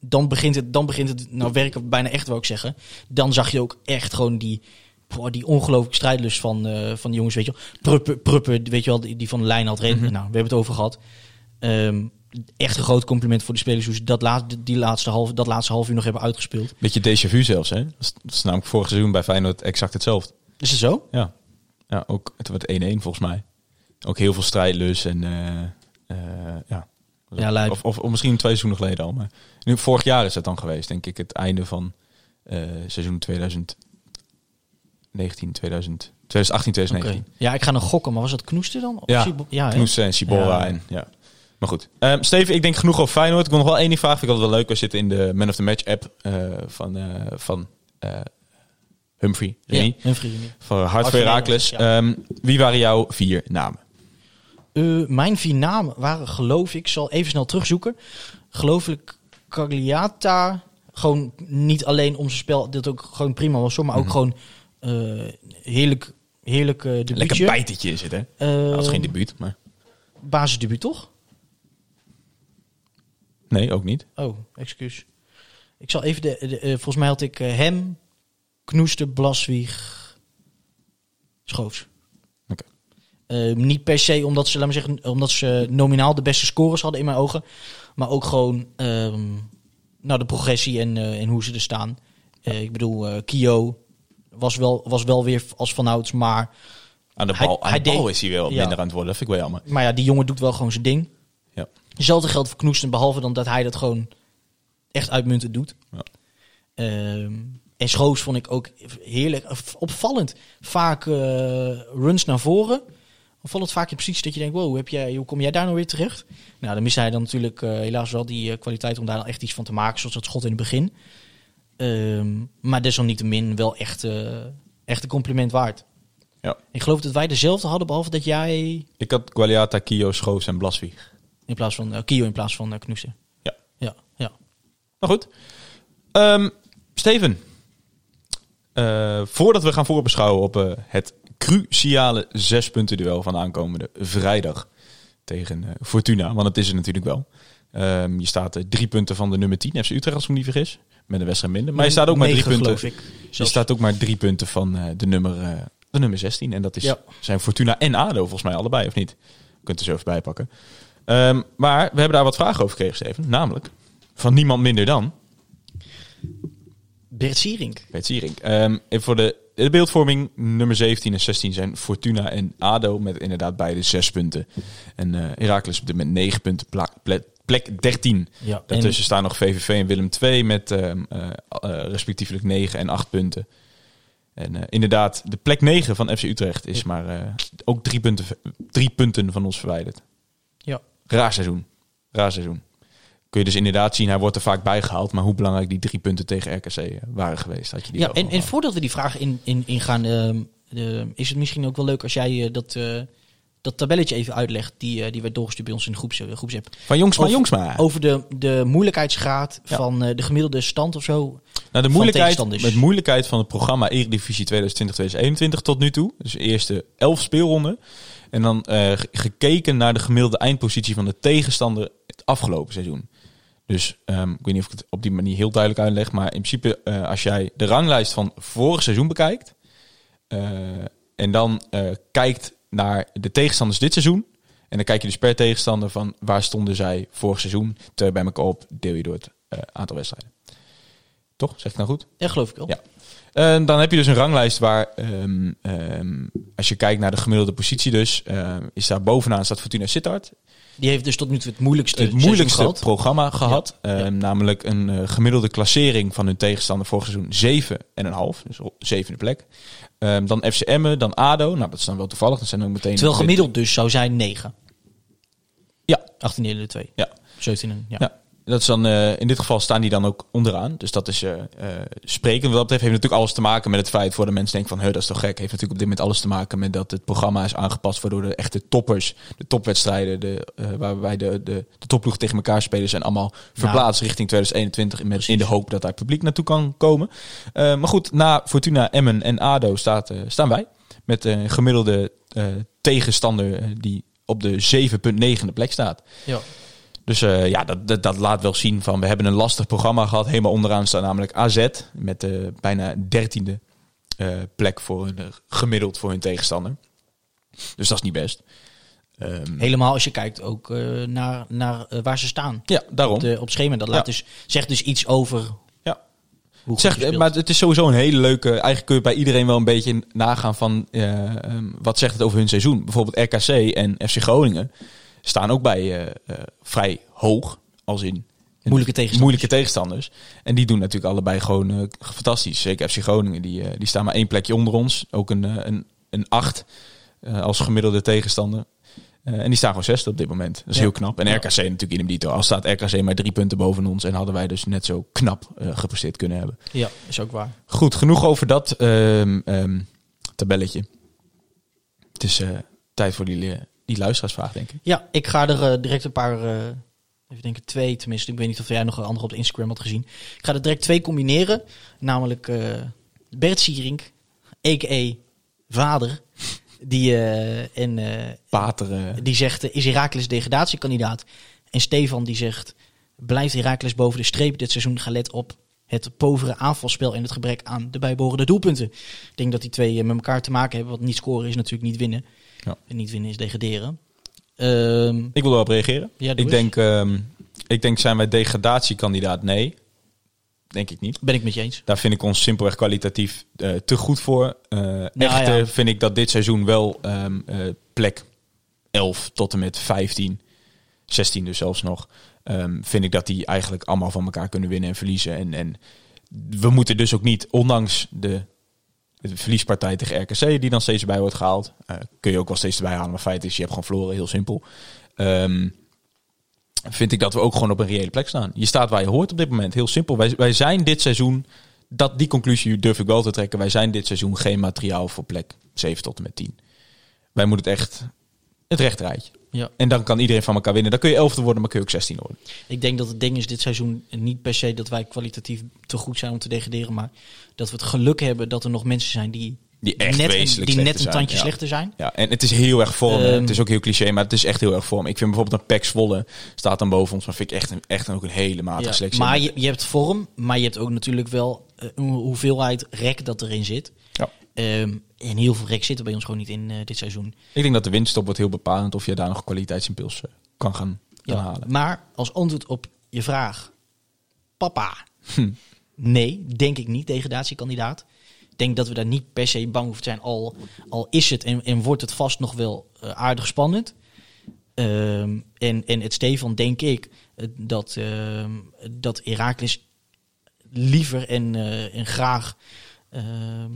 Dan begint het, dan begint het nou werken bijna echt, wil ik zeggen. Dan zag je ook echt gewoon die. boah, die ongelooflijke strijdlust van, eh, van die jongens, weet je wel. Pruppen, Pruppen, weet je wel, die, die van de lijn had reden. Nou, we hebben het over gehad. Ehm, echt een groot compliment voor de spelers hoe ze dat, laat, die laatste half, dat laatste half uur nog hebben uitgespeeld. Beetje déjà vu zelfs, hè? Dat is, dat is namelijk vorig seizoen bij Feyenoord exact hetzelfde. Is het zo? Ja, ja ook, het wordt 1-1 volgens mij. Ook heel veel strijdlust en eh, eh, ja. Ja, of, of, of misschien twee seizoenen geleden al. Maar nu, vorig jaar is het dan geweest, denk ik, het einde van eh, seizoen 2019, 2000, 2018, Oké. 2019. Ja, ik ga nog gokken, maar was dat Knoester dan? Of Ja, ja hè? Knoes en Sibora Ja. en ja. Maar goed. Ehm, Steven, ik denk genoeg over Feyenoord. Ik wil nog wel één ding vragen. Vind ik altijd wel leuk. We zitten in de Man of the Match app eh, van, eh, van eh, Humphrey. Ja, Remy. vriendin. Voor Hart Herakles. Heracles, Ehm, wie waren jouw vier namen? Mijn vier namen waren, geloof ik, zal even snel terugzoeken. Geloof ik, Cagliata. Gewoon niet alleen om zijn spel, dat ook gewoon prima was, hoor, maar ook gewoon eh, heerlijk, heerlijk debuutje. Lekker bijtetje is het, hè? Eh, dat is geen debuut, maar... Basisdebuut, toch? Nee, ook niet. Oh, excuus. Ik zal even de, de, eh, volgens mij had ik eh, hem, Knoester, Blaswieg, Schoofs. Oké. Eh, niet per se omdat ze, laat me zeggen, omdat ze nominaal de beste scores hadden in mijn ogen. Maar ook gewoon ehm, nou, de progressie en, en hoe ze er staan. Ik bedoel, Kio was wel, was wel weer als vanouds, maar, Aan de Hij- bal, aan hij de bal deed- is hij wel ja. minder aan het worden. Dat vind ik wel jammer. maar ja, die jongen doet wel gewoon zijn ding. Ja. Hetzelfde geldt voor Knoesten, behalve dan dat hij dat gewoon echt uitmuntend doet. Ja. Ehm, en Schoofs vond ik ook heerlijk, opvallend. Vaak eh, runs naar voren. Opvallend vaak in positie dat je denkt, wow, hoe heb jij, hoe kom jij daar nou weer terecht? Nou, dan mist hij dan natuurlijk eh, helaas wel die eh, kwaliteit om daar dan echt iets van te maken, zoals dat schot in het begin. Ehm, maar desalniettemin wel echt, echt een compliment waard. Ja. Ik geloof dat wij dezelfde hadden, behalve dat jij Ik had Gualiata, Kio, Schoos en Blaswieg. In plaats van uh, Kio in plaats van uh. Ja. Ja, ja. Maar goed. Ehm, Steven. Eh, voordat we gaan voorbeschouwen op het cruciale zespunten duel van aankomende vrijdag. tegen Fortuna. Want dat is het natuurlijk wel. Ehm, je staat drie punten van de nummer 10, FC Utrecht als ik me niet vergis. Met een wedstrijd minder. Maar je staat ook maar drie Negen, punten. ik. Je staat ook maar drie punten van de, nummer, de nummer 16. En dat is, Ja. zijn Fortuna en ADO volgens mij allebei, of niet? Je kunt er zo even bij pakken. Ehm, maar we hebben daar wat vragen over gekregen, Steven. Namelijk van niemand minder dan Bert Sierink. Bert Sierink. Ehm, even voor de, de beeldvorming, nummer 17 en 16 zijn Fortuna en ADO met inderdaad beide zes punten. En Heracles op dit moment negen punten, plek 13. Ja, en Daartussen staan nog VVV en Willem II met ehm, eh, eh, respectievelijk 9 en 8 punten. En inderdaad, de plek 9 van FC Utrecht is maar ook drie punten, drie punten van ons verwijderd. Raar seizoen. Raar seizoen. Kun je dus inderdaad zien, hij wordt er vaak bijgehaald. Maar hoe belangrijk die drie punten tegen RKC eh, waren geweest, had je die ja en, en voordat we die vraag in, in, ingaan, ehm, eh, is het misschien ook wel leuk als jij eh, dat, eh, dat tabelletje even uitlegt. Die, die werd doorgestuurd bij ons in de groeps, groepsapp. Van Jongsma, Over- Jongsma. Over de, de moeilijkheidsgraad Ja. van de gemiddelde stand of zo. Nou, de moeilijkheid, met moeilijkheid van het programma Eredivisie 2020-2021 tot nu toe. Dus de eerste elf speelronden. En dan eh, ge- gekeken naar de gemiddelde eindpositie van de tegenstander het afgelopen seizoen. Dus ehm, ik weet niet of ik het op die manier heel duidelijk uitleg. Maar in principe, eh, als jij de ranglijst van vorig seizoen bekijkt. eh, en dan kijkt naar de tegenstanders dit seizoen. En dan kijk je dus per tegenstander van waar stonden zij vorig seizoen. Ter bij elkaar op, deel je door het aantal wedstrijden. Toch? Zeg ik nou goed? Ja, geloof ik wel. Ja. En dan heb je dus een ranglijst waar, ehm, ehm, als je kijkt naar de gemiddelde positie dus, ehm, is daar bovenaan staat Fortuna Sittard. Die heeft dus tot nu toe het moeilijkste, Het moeilijkste gehad. programma gehad. Ja. Ehm, Namelijk een eh, gemiddelde klassering van hun tegenstander vorig seizoen 7,5. Dus op zevende plek. Ehm, dan FC Emmen, dan ADO. Nou, dat is dan wel toevallig. Dat zijn ook meteen... Terwijl gemiddeld dus zou zijn 9. Ja. 18 delen 2. Ja. 17 en, ja. Ja. Dat is dan, eh, in dit geval staan die dan ook onderaan. Dus dat is eh eh spreken. Wat dat betreft heeft natuurlijk alles te maken met het feit voor de mensen denken van, "Huh, dat is toch gek. Heeft natuurlijk op dit moment alles te maken met dat het programma is aangepast, waardoor de echte toppers, de topwedstrijden, de, waarbij de, de, de topploeg tegen elkaar spelen, zijn allemaal verplaatst richting 2021 met, in de hoop dat daar publiek naartoe kan komen. Maar goed, na Fortuna, Emmen en ADO staat, staan wij. Met een gemiddelde tegenstander die op de 7.9e plek staat. Ja. Dus eh, ja, dat, dat, dat laat wel zien van we hebben een lastig programma gehad. Helemaal onderaan staan namelijk AZ met de bijna dertiende eh plek voor hun, eh, gemiddeld voor hun tegenstander. Dus dat is niet best. Ehm, Helemaal als je kijkt ook eh, naar, naar eh, waar ze staan. ja, daarom. Op, de, op schema. Dat laat Ja. dus, zegt dus iets over Ja. hoe Zeg, maar het is sowieso een hele leuke. Eigenlijk kun je bij iedereen wel een beetje nagaan van eh, ehm, wat zegt het over hun seizoen. Bijvoorbeeld RKC en FC Groningen staan ook bij eh, eh, vrij hoog, als in Moeilijke tegenstanders. moeilijke tegenstanders. En die doen natuurlijk allebei gewoon eh, fantastisch. Zeker FC Groningen, die, die staan maar één plekje onder ons. Ook een, eh, een, een acht als gemiddelde tegenstander. En die staan gewoon zesde op dit moment. Dat is Ja. heel knap. En RKC natuurlijk in dito. Al staat RKC maar drie punten boven ons. En hadden wij dus net zo knap gepresteerd kunnen hebben. Ja, is ook waar. Goed, genoeg over dat ehm, ehm, tabelletje. Het is tijd voor die, eh, die luisteraarsvraag, denk ik. Ja, ik ga er eh, direct een paar, eh, even denken twee tenminste. Ik weet niet of jij nog een andere op de Instagram had gezien. Ik ga er direct twee combineren. Namelijk eh, Bert Sierink, a.k.a. vader. Die, en, Pater, die zegt, is Heracles degradatiekandidaat? En Stefan die zegt, blijft Heracles boven de streep dit seizoen gelet op het povere aanvalspel en het gebrek aan de bijbehorende doelpunten. Ik denk dat die twee met elkaar te maken hebben, want niet scoren is natuurlijk niet winnen. Ja. En niet winnen is degraderen. Ehm, ik wil erop reageren. Ja, ik, denk, ehm, ik denk, zijn wij degradatiekandidaat? Nee. Denk ik niet. ben ik met je eens. Daar vind ik ons simpelweg kwalitatief eh, te goed voor. Eh echter ja. vind ik dat dit seizoen wel ehm, eh, plek 11 tot en met 15, 16 dus zelfs nog. vind ik dat die eigenlijk allemaal van elkaar kunnen winnen en verliezen. En, en we moeten dus ook niet, ondanks de, de verliespartij tegen RKC, die dan steeds bij wordt gehaald, eh, kun je ook wel steeds erbij halen. Maar feit is, je hebt gewoon verloren, heel simpel. Ehm, vind ik dat we ook gewoon op een reële plek staan. Je staat waar je hoort op dit moment. Heel simpel. Wij, wij zijn dit seizoen, dat, die conclusie durf ik wel te trekken. Wij zijn dit seizoen geen materiaal voor plek 7 tot en met 10. Wij moeten het echt het recht rijtje. Ja. En dan kan iedereen van elkaar winnen. Dan kun je 11 worden, maar kun je ook 16 worden. Ik denk dat het ding is dit seizoen niet per se dat wij kwalitatief te goed zijn om te degraderen, maar dat we het geluk hebben dat er nog mensen zijn die Die echt net, een- die net een zijn, tandje ja. slechter zijn. Ja, en het is heel erg vorm. Ehm. het is ook heel cliché, maar het is echt heel erg vorm. Ik vind bijvoorbeeld een Pek Zwolle staat dan boven ons, maar vind ik echt, een, echt ook een hele matige Ja, selectie. maar je, je hebt vorm, maar je hebt ook natuurlijk wel eh, een hoeveelheid rek dat erin zit. Ja. Ehm, en heel veel rek zit er bij ons gewoon niet in eh, dit seizoen. Ik denk dat de winststop wordt heel bepalend of je daar nog kwaliteitsimpuls eh, kan gaan kan Ja, halen. maar als antwoord op je vraag, papa, Hm. nee, denk ik niet, degradatiekandidaat. Ik denk dat we daar niet per se bang hoeven te zijn, al, al is het en, en wordt het vast nog wel eh, aardig spannend. Ehm, en, en het Stefan, denk ik, dat, ehm dat Herakles liever en, en graag ehm,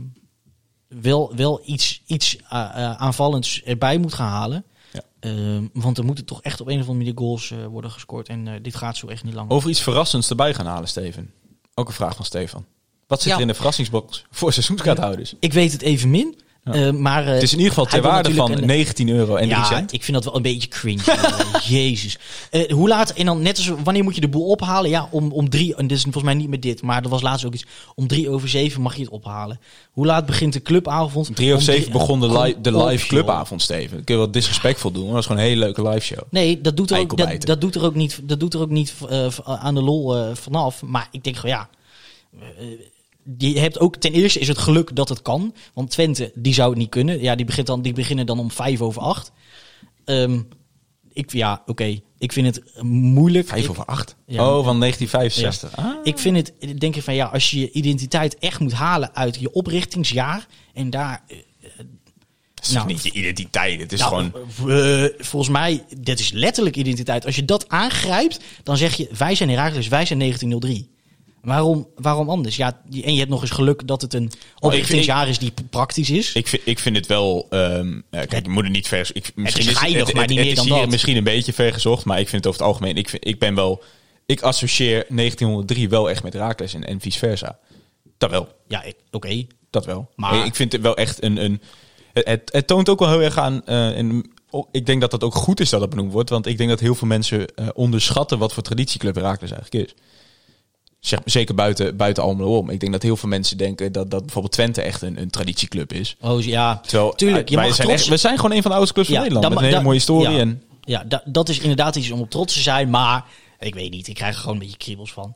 wel, wel iets, iets a- a- aanvallends erbij moet gaan halen. Ja. Ehm, want er moeten toch echt op een of andere manier goals eh, worden gescoord. En eh, dit gaat zo echt niet lang. Over iets verrassends erbij gaan halen, Steven. Ook een vraag van Stefan. Wat zit Ja. er in de verrassingsbox voor seizoenskaarthouders? Ik weet het even min. Ja. eh, maar, eh, Het is in ieder geval ter waarde van natuurlijk een- 19 euro en 3 ja, cent. ik vind dat wel een beetje cringe. Jezus. Eh, hoe laat, en dan net als, wanneer moet je de boel ophalen? Ja, om, om drie, en dit is volgens mij niet met dit, maar er was laatst ook iets. Om drie over zeven mag je het ophalen. Hoe laat begint de clubavond? 3 of Om 7 begon de, li- de op, live clubavond, Steven. Dat kun je wel disrespectvol doen, maar dat is gewoon een hele leuke live show. Nee, dat doet er ook, dat, dat doet er ook niet, dat doet er ook niet aan de lol vanaf. Maar ik denk gewoon ja. Je hebt ook ten eerste is het geluk dat het kan. Want Twente, die zou het niet kunnen. Ja, die, begint dan, die beginnen dan om vijf over acht. Ehm, ik, ja, oké. Ik vind het moeilijk. 5 Ik- over 8? Ja. oh, van 1965. Ah. Ik vind het, denk ik van ja, als je je identiteit echt moet halen uit je oprichtingsjaar. En daar. eh, Het is nou, niet je identiteit, het is nou, gewoon... eh, volgens mij, dit is letterlijk identiteit. Als je dat aangrijpt, dan zeg je: wij zijn Herakles, wij zijn 1903. Waarom, waarom anders? Ja, en je hebt nog eens geluk dat het een oprichtingsjaar is die praktisch is. Ik vind, ik vind het wel. eh, kijk, je moet het niet ver. Ik, misschien is geinig, het, maar het- niet het meer is dan hier dat. Misschien een beetje ver gezocht, maar ik vind het over het algemeen. Ik, vind, ik ben wel. Ik associeer 1903 wel echt met Raakles en, en vice versa. Dat wel. ja, oké. Dat wel. Maar- ik vind het wel echt een. een het, het, het toont ook wel heel erg aan. oh, ik denk dat dat ook goed is dat dat benoemd wordt. Want ik denk dat heel veel mensen eh, onderschatten wat voor traditieclub Raakles eigenlijk is. Zeg, zeker buiten, buiten Almelo om. Ik denk dat heel veel mensen denken dat, dat bijvoorbeeld Twente echt een, een traditieclub is. Oh ja, Terwijl tuurlijk. Je wij mag zijn, trots- echt, we zijn gewoon een van de oudste clubs van Nederland. Met een hele mooie historie. Ja, En, ja da- dat is inderdaad iets om op trots te zijn, maar ik weet niet, ik krijg er gewoon een beetje kriebels van.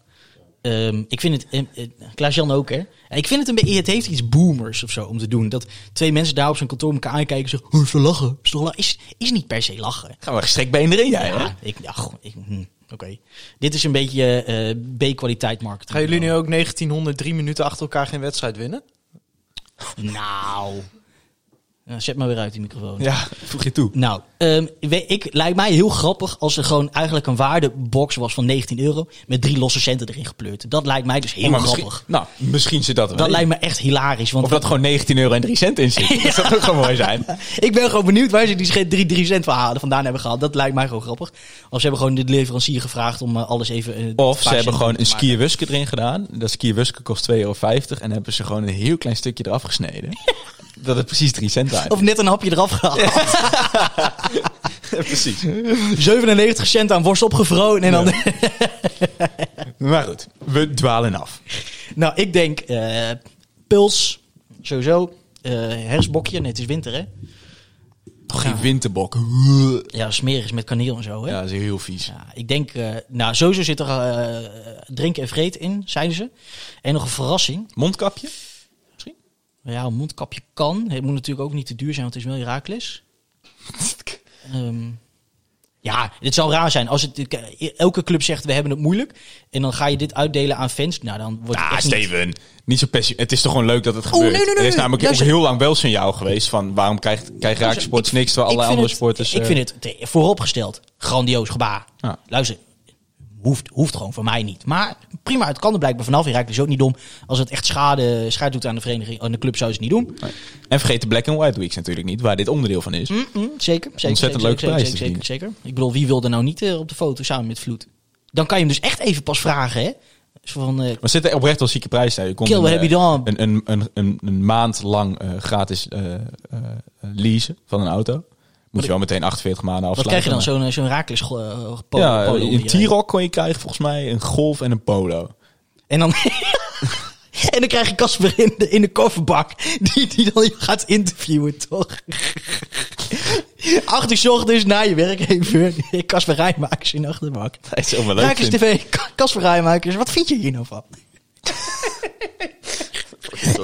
Ehm, ik vind het, eh, eh, Klaas-Jan ook hè, ik vind het een beetje, het heeft iets boomers of zo om te doen. Dat twee mensen daar op zijn kantoor elkaar aankijken en zeggen, oh, is lachen. Is, la- is, is niet per se lachen. gaan we gestrekt been erin, jij. hè? Ja, ik, goh, ik, hm, oké. Dit is een beetje eh, B-kwaliteit marketing. Gaan jullie nu ook 1903 minuten achter elkaar geen wedstrijd winnen? Nou, Zet maar weer uit die microfoon. Ja, voeg je toe. Nou, ehm, ik, lijkt mij heel grappig als er gewoon eigenlijk een waardebox was van 19 euro met drie losse centen erin gepleurd. Dat lijkt mij dus heel Oh, grappig. nou, misschien zit dat wel. Dat lijkt me echt hilarisch. Want Of dat gewoon 19 euro en 3 cent in zit. Dat zou ook gewoon mooi zijn. ik ben gewoon benieuwd waar ze die sch- drie, drie cent van halen, vandaan hebben gehaald. Dat lijkt mij gewoon grappig. Of ze hebben gewoon de leverancier gevraagd om eh, alles even... eh, Of ze hebben gewoon een skierwuske erin gedaan. Dat skierwuske kost 2,50 euro. En hebben ze gewoon een heel klein stukje eraf gesneden. dat het precies 3 cent waard Of net een hapje eraf gehaald. precies. 97 cent aan worst opgevroren en dan... Maar goed, we dwalen af. nou, ik denk eh puls, sowieso. eh hersbokje, nee, het is winter hè. Toch geen winterbok. Ja, smerig met kaneel en zo hè. Ja, dat is heel vies. Ja, ik denk, eh, nou, sowieso zit er drinken en vreten in, zeiden ze. En nog een verrassing. Mondkapje? Ja, een mondkapje kan. Het moet natuurlijk ook niet te duur zijn, want het is wel Herakles. Ehm ja, dit zou raar zijn. Als het, elke club zegt, we hebben het moeilijk. En dan ga je dit uitdelen aan fans. Nou, dan wordt het Ah, Steven. Niet zo pessimistisch. Het is toch gewoon leuk dat het gebeurt. nee, nee, nee, er is namelijk Luister. heel lang wel signaal geweest van waarom krijgt, krijgt Raakse Sports niks terwijl alle andere sporters... Ik eh, vind het te- vooropgesteld. Grandioos gebaar. Ja. Luister, hoeft, hoeft gewoon voor mij niet. Maar prima, het kan er blijkbaar vanaf. Herakles is ook niet dom. Als het echt schade, schade doet aan de vereniging, aan de club, zou ze het niet doen. En vergeet de Black and White Weeks natuurlijk niet, waar dit onderdeel van is. Mm, mm, zeker, zeker. Ontzettend zeker, prijs zeker, zeker, zeker. Ik bedoel, wie wil er nou niet eh, op de foto samen met Vloed? Dan kan je hem dus echt even pas vragen, hè? Van, eh, Maar zitten oprecht wel zieke prijzen. Je kon Kill, wat een, heb je eh, dan? Een, een, een, een, maand lang gratis leasen van een auto. Moet je wel meteen 48 maanden wat afsluiten. krijg je dan? Zo'n zo'n Raakles uh, polo, Ja, polo een. T-Rock kon je krijgen volgens mij, een Golf en een Polo. En dan, En dan krijg je Casper in de, in de kofferbak. Die, die dan je gaat interviewen, toch? Acht uur ochtends na je werkgever. Casper Rijmakers in de achterbak. Hij is. TV, Casper Rijmakers. Wat vind je hier nou van?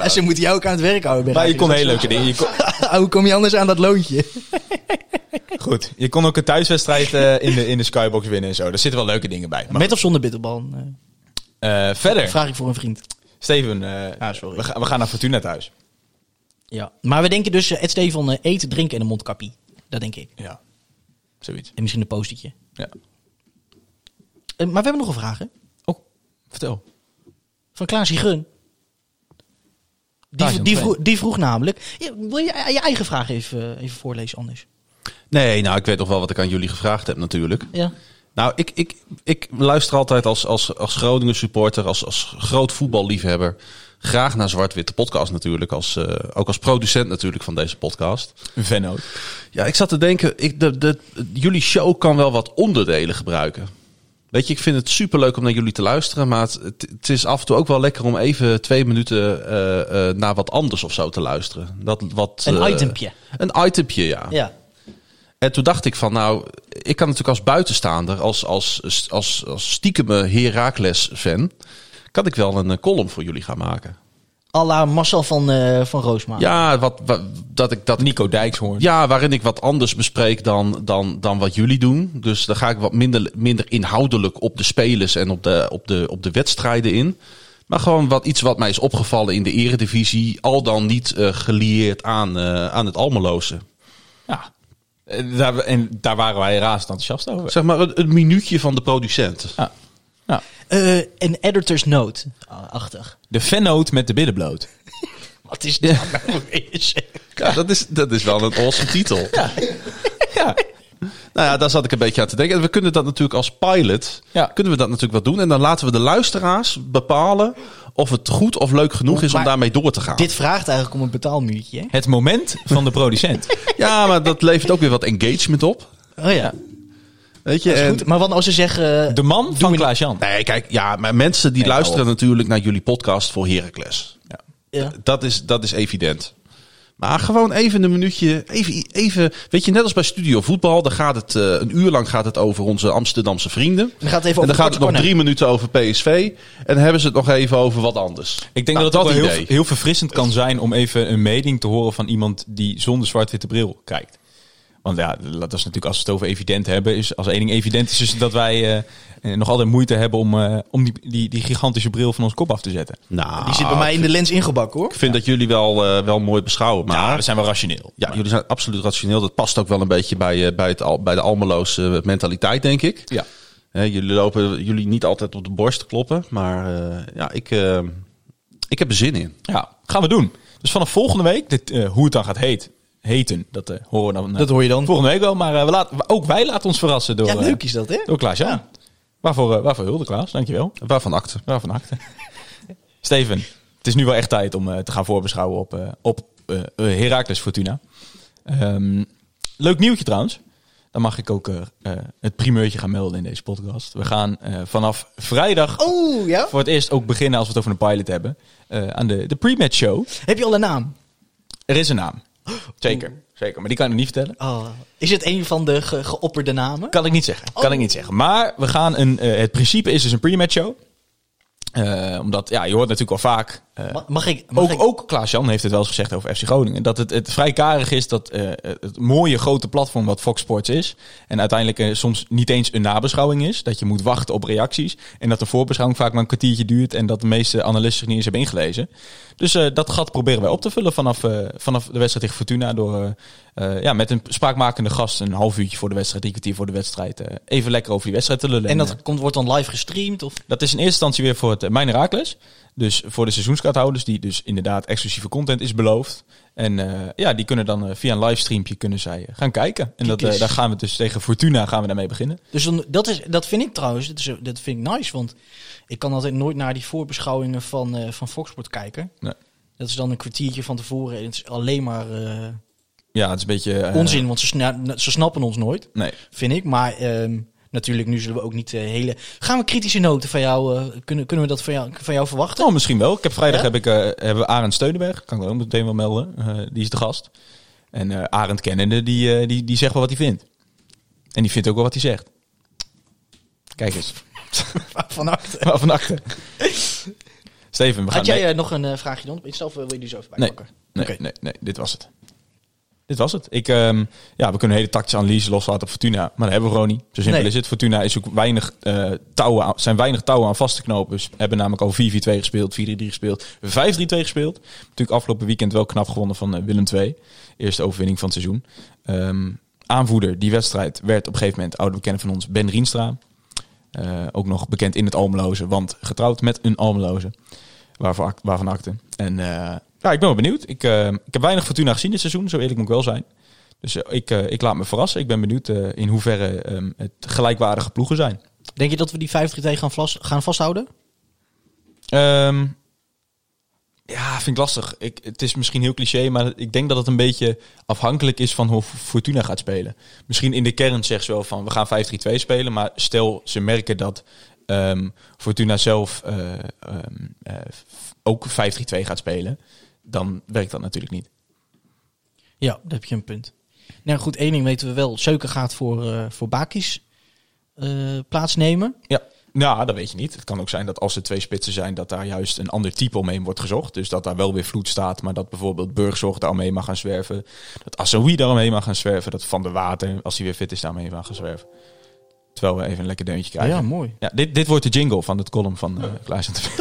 En ze moeten jou ook aan het werk houden. Maar je kon hele leuke dingen. Je kon, Hoe kom je anders aan dat loontje? goed, je kon ook een thuiswedstrijd eh, in, de, in de skybox winnen en zo. Daar zitten wel leuke dingen bij. Maar Met of zonder bitterbal? Eh, eh, verder, vraag ik voor een vriend. Steven, eh, Ah, sorry. we, gaan, we gaan naar Fortuna thuis. Ja. Maar we denken dus, Ed Stefan, eh, eten, drinken en een mondkapje. Dat denk ik. Ja, zoiets. En misschien een postertje. Ja. Eh, maar we hebben nog een vraag, hè? Oh, vertel. Van Klaas Gun. Die, die, vroeg, die vroeg namelijk... Wil je je eigen vraag even, even voorlezen, anders? Nee, nou, ik weet nog wel wat ik aan jullie gevraagd heb natuurlijk. Ja. Nou, ik, ik, ik luister altijd als, als, als Groningen supporter, als, als groot voetballiefhebber, graag naar Zwart-Wit, de podcast natuurlijk, als, eh, ook als producent natuurlijk van deze podcast. Een vennoot. Ja, ik zat te denken, ik, de, de, jullie show kan wel wat onderdelen gebruiken. Weet je, ik vind het superleuk om naar jullie te luisteren, maar het, het, is af en toe ook wel lekker om even twee minuten eh, eh, naar wat anders of zo te luisteren. Dat, wat, Een eh, itempje. Een itempje, ja. Ja. En toen dacht ik van, nou, ik kan natuurlijk als buitenstaander, als, als, als, als stiekeme Herakles-fan, kan ik wel een column voor jullie gaan maken. À la Marcel van, eh van Roosma. Ja, wat, wat, dat ik dat Nico Dijkshoorn. Ja, waarin ik wat anders bespreek dan, dan, dan wat jullie doen. Dus daar ga ik wat minder, minder inhoudelijk op de spelers en op de, op, de, op de wedstrijden in. Maar gewoon wat, iets wat mij is opgevallen in de eredivisie. Al dan niet eh gelieerd aan, eh, aan het Almeloze. Ja. Daar, en daar waren wij razend enthousiast over. Zeg maar een, een minuutje van de producent. Ja. Ja. Eh, een editor's note. ah, Achtig. De vennoot met de billen bloot. Wat is dat nou weer? Ja, dat is, dat is wel een awesome titel. Ja. Nou ja, daar zat ik een beetje aan te denken. En we kunnen dat natuurlijk als pilot, Ja. kunnen we dat natuurlijk wat doen. En dan laten we de luisteraars bepalen of het goed of leuk genoeg is om daarmee door te gaan. Dit vraagt eigenlijk om een betaalmuurtje, hè? Het moment van de producent. Ja, maar dat levert ook weer wat engagement op. Oh ja. Weet je? Dat En- goed. Maar wat als ze zeggen... De man van Klaas-Jan. Nee, kijk, ja, maar mensen die Nee, luisteren natuurlijk naar jullie podcast voor Heracles. ja. Dat is, dat is evident. Maar gewoon even een minuutje, even, even, weet je, net als bij Studio Voetbal, dan gaat het, eh, een uur lang gaat het over onze Amsterdamse vrienden. Dan gaat het even en dan gaat het nog drie minuten over PSV. En dan hebben ze het nog even over wat anders. Ik denk Nou, dat het ook wel heel, idee. heel verfrissend kan zijn om even een mening te horen van iemand die zonder zwart-witte bril kijkt. Want ja, dat is natuurlijk als we het over evident hebben, is als één ding evident is, is dat wij eh, eh, nog altijd moeite hebben om, eh, om die, die, die gigantische bril van ons kop af te zetten. Nou, Die zit bij mij in de lens ingebakken, hoor. Ik vind dat jullie wel, eh, wel mooi beschouwen. Maar ja, we zijn wel rationeel. Ja, jullie zijn absoluut rationeel. Dat past ook wel een beetje bij, eh, bij, het, al- bij de Almeloze mentaliteit, denk ik. Ja. Hè, jullie lopen jullie niet altijd op de borst te kloppen. Maar eh, ja, ik, ik heb er zin in. Ja, gaan we doen. Dus vanaf volgende week, dit, eh, hoe het dan gaat heet, heten, dat eh, horen we dan eh, Dat hoor je dan. volgende week wel. Maar eh, we laten, ook wij laten ons verrassen door, Ja, leuk is dat, hè? door Klaas-Jan. Ja. Waarvoor, eh, waarvoor hulde Klaas, dankjewel. Waarvan akte? Waarvan acte. Steven, het is nu wel echt tijd om eh, te gaan voorbeschouwen op, eh op Heracles Fortuna. Ehm, leuk nieuwtje trouwens. Dan mag ik ook het primeurtje gaan melden in deze podcast. We gaan eh, vanaf vrijdag Oh, ja? voor het eerst ook beginnen als we het over een pilot hebben. eh, aan de, de pre-match show. Heb je al een naam? Er is een naam. Zeker, zeker. Maar die kan ik niet vertellen. Oh. Is het een van de ge- geopperde namen? Kan ik niet zeggen. Kan ik niet zeggen. Maar we gaan een. eh, het principe is dus een pre-match show. Eh, omdat, ja, je hoort natuurlijk wel vaak. Eh, Ma- Mag ik... Mag ook, ik... ook Klaas-Jan heeft het wel eens gezegd over FC Groningen. Dat het, het vrij karig is dat eh, het mooie grote platform wat Fox Sports is. En uiteindelijk eh, soms niet eens een nabeschouwing is. Dat je moet wachten op reacties. En dat de voorbeschouwing vaak maar een kwartiertje duurt. En dat de meeste analisten zich niet eens hebben ingelezen. Dus dat gat proberen wij op te vullen vanaf, vanaf de wedstrijd tegen Fortuna. Door ja, met een spraakmakende gast een half uurtje voor de wedstrijd, drie kwartier voor de wedstrijd. even lekker over die wedstrijd te lullen. En dat komt, wordt dan live gestreamd? Of? dat is in eerste instantie weer voor het Mijn Herakles. Dus voor de seizoenskaarthouders, die dus inderdaad exclusieve content is beloofd. En eh, ja, die kunnen dan eh, via een livestreampje kunnen zij eh, gaan kijken. En dat, daar gaan we dus tegen Fortuna gaan we daarmee beginnen. Dus dan, dat, is, dat vind ik trouwens, dat, is, dat vind ik nice, want ik kan altijd nooit naar die voorbeschouwingen van, van Fox Sport kijken. Nee. Dat is dan een kwartiertje van tevoren en het is alleen maar Ja, het is een beetje... onzin, want ze, sna- ze snappen ons nooit, Nee. vind ik. Maar ehm, Natuurlijk, nu zullen we ook niet eh, hele... Gaan we kritische noten van jou... eh, kunnen, kunnen we dat van jou, van jou verwachten? Oh, misschien wel. Ik heb vrijdag Ja? heb ik, eh, hebben we Arend Steunenberg. Kan ik ook meteen wel melden. Die is de gast. En Arend kennende, die, die, die zegt wel wat hij vindt. En die vindt ook wel wat hij zegt. Kijk eens. Van achter. Van achter. Steven, we gaan... Had jij nog een vraagje dan op Insta of wil je die zo even bijpakken? nee, nee, nee, dit was het. Dit was het. Ik, ehm, ja, we kunnen een hele tactische analyse loslaten op Fortuna. Maar dat hebben we gewoon niet. Zo simpel Nee. is het. Fortuna is ook weinig, eh, touwen, aan- zijn weinig touwen aan vast te knopen. Ze hebben namelijk al 4-4-2 gespeeld, 4-3-3 gespeeld, 5-3-2 gespeeld. Natuurlijk afgelopen weekend wel knap gewonnen van eh, Willem II. Eerste overwinning van het seizoen. Ehm, aanvoerder die wedstrijd werd op een gegeven moment oude bekende van ons Ben Rienstra. Eh, ook nog bekend in het Almeloze, want getrouwd met een Almeloze. Waarvan, waarvan akte. En eh, ja, ik ben wel benieuwd. Ik, eh, ik heb weinig Fortuna gezien dit seizoen, zo eerlijk moet ik wel zijn. Dus eh, ik, eh, ik laat me verrassen. Ik ben benieuwd in hoeverre ehm, het gelijkwaardige ploegen zijn. Denk je dat we die 5 gaan, vlas- gaan vasthouden? Ehm, ja, vind ik lastig. Ik, het is misschien heel cliché, maar ik denk dat het een beetje afhankelijk is van hoe Fortuna gaat spelen. Misschien in de kern zegt ze wel van we gaan 5-3-2 spelen, maar stel ze merken dat ehm, Fortuna zelf ook 5-3-2 gaat spelen, dan werkt dat natuurlijk niet. Ja, daar heb je een punt. Nou goed, één ding weten we wel. Seuken gaat voor, eh voor Bakis eh, plaatsnemen. Ja. Nou, dat weet je niet. Het kan ook zijn dat als er twee spitsen zijn, dat daar juist een ander type omheen wordt gezocht. Dus dat daar wel weer vloed staat, maar dat bijvoorbeeld Burgzorg daar omheen mag gaan zwerven. Dat Assaoui daar omheen mag gaan zwerven. Dat Van der Water, als hij weer fit is, daar omheen mag gaan zwerven. Terwijl we even een lekker deuntje krijgen. Ja, Ja, mooi. dit, dit wordt de jingle van het column van uh, Klaas en TV.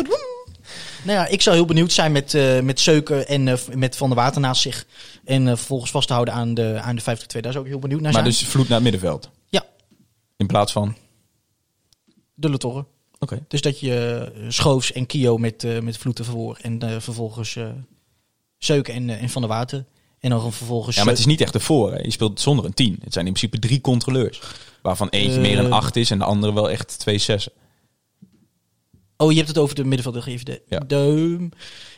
Nou ja, ik zou heel benieuwd zijn met, eh met Seuken en eh, met Van der Water naast zich. En eh, vervolgens vast te houden aan de, aan de 52. Daar zou ik heel benieuwd naar Maar zijn. dus vloed naar het middenveld. Ja, In plaats van... de Letorre. Oké. Dus dat je Schoofs en Kio met, met Vloeten verwoor. En vervolgens Seuken en, en Van der Water. En dan vervolgens... Ja, maar het is niet echt ervoor. Hè. Je speelt zonder een 10. Het zijn in principe drie controleurs. Waarvan eentje meer een 8 is en de andere wel echt twee zessen. Oh, je hebt het over de middenvelder. De, Ja. de,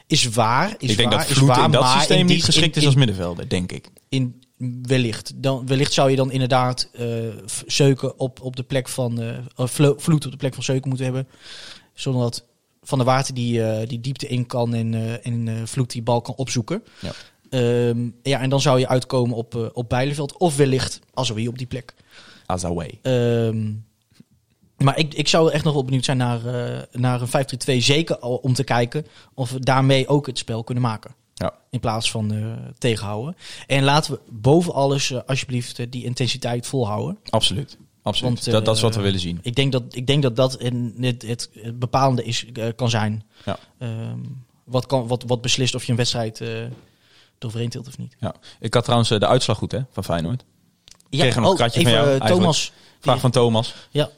is waar. Is ik denk waar, dat is Vloed waar, in dat systeem in die- niet geschikt in- is als middenvelder, denk ik. In, wellicht. Dan, wellicht zou je dan inderdaad eh, v- Seuken op, op de plek van... eh Vlo- Vloed op de plek van Seuken moeten hebben. Zodat Van der Water die, eh, die diepte in kan en, eh, en eh, Vloed die bal kan opzoeken. Ja. Ehm, ja, en dan zou je uitkomen op, eh op Bijleveld. Of wellicht Azoui op die plek. Azaway. Ehm, maar ik, ik zou echt nog wel benieuwd zijn naar, eh, naar een 5-3-2. Zeker al om te kijken of we daarmee ook het spel kunnen maken. Ja. In plaats van eh, tegenhouden. En laten we boven alles eh, alsjeblieft die intensiteit volhouden. Absoluut. Absoluut. Want, dat, dat is wat we willen zien. Ik denk dat ik denk dat, dat het, het, het bepalende is, kan zijn. Ja. Ehm, wat, kan, wat, wat beslist of je een wedstrijd eroverheen tilt of niet. Ja. Ik had trouwens de uitslag goed hè, van Feyenoord. Ja, een oh, even, van jou, eigenlijk. Thomas. Vraag van Thomas. Ja.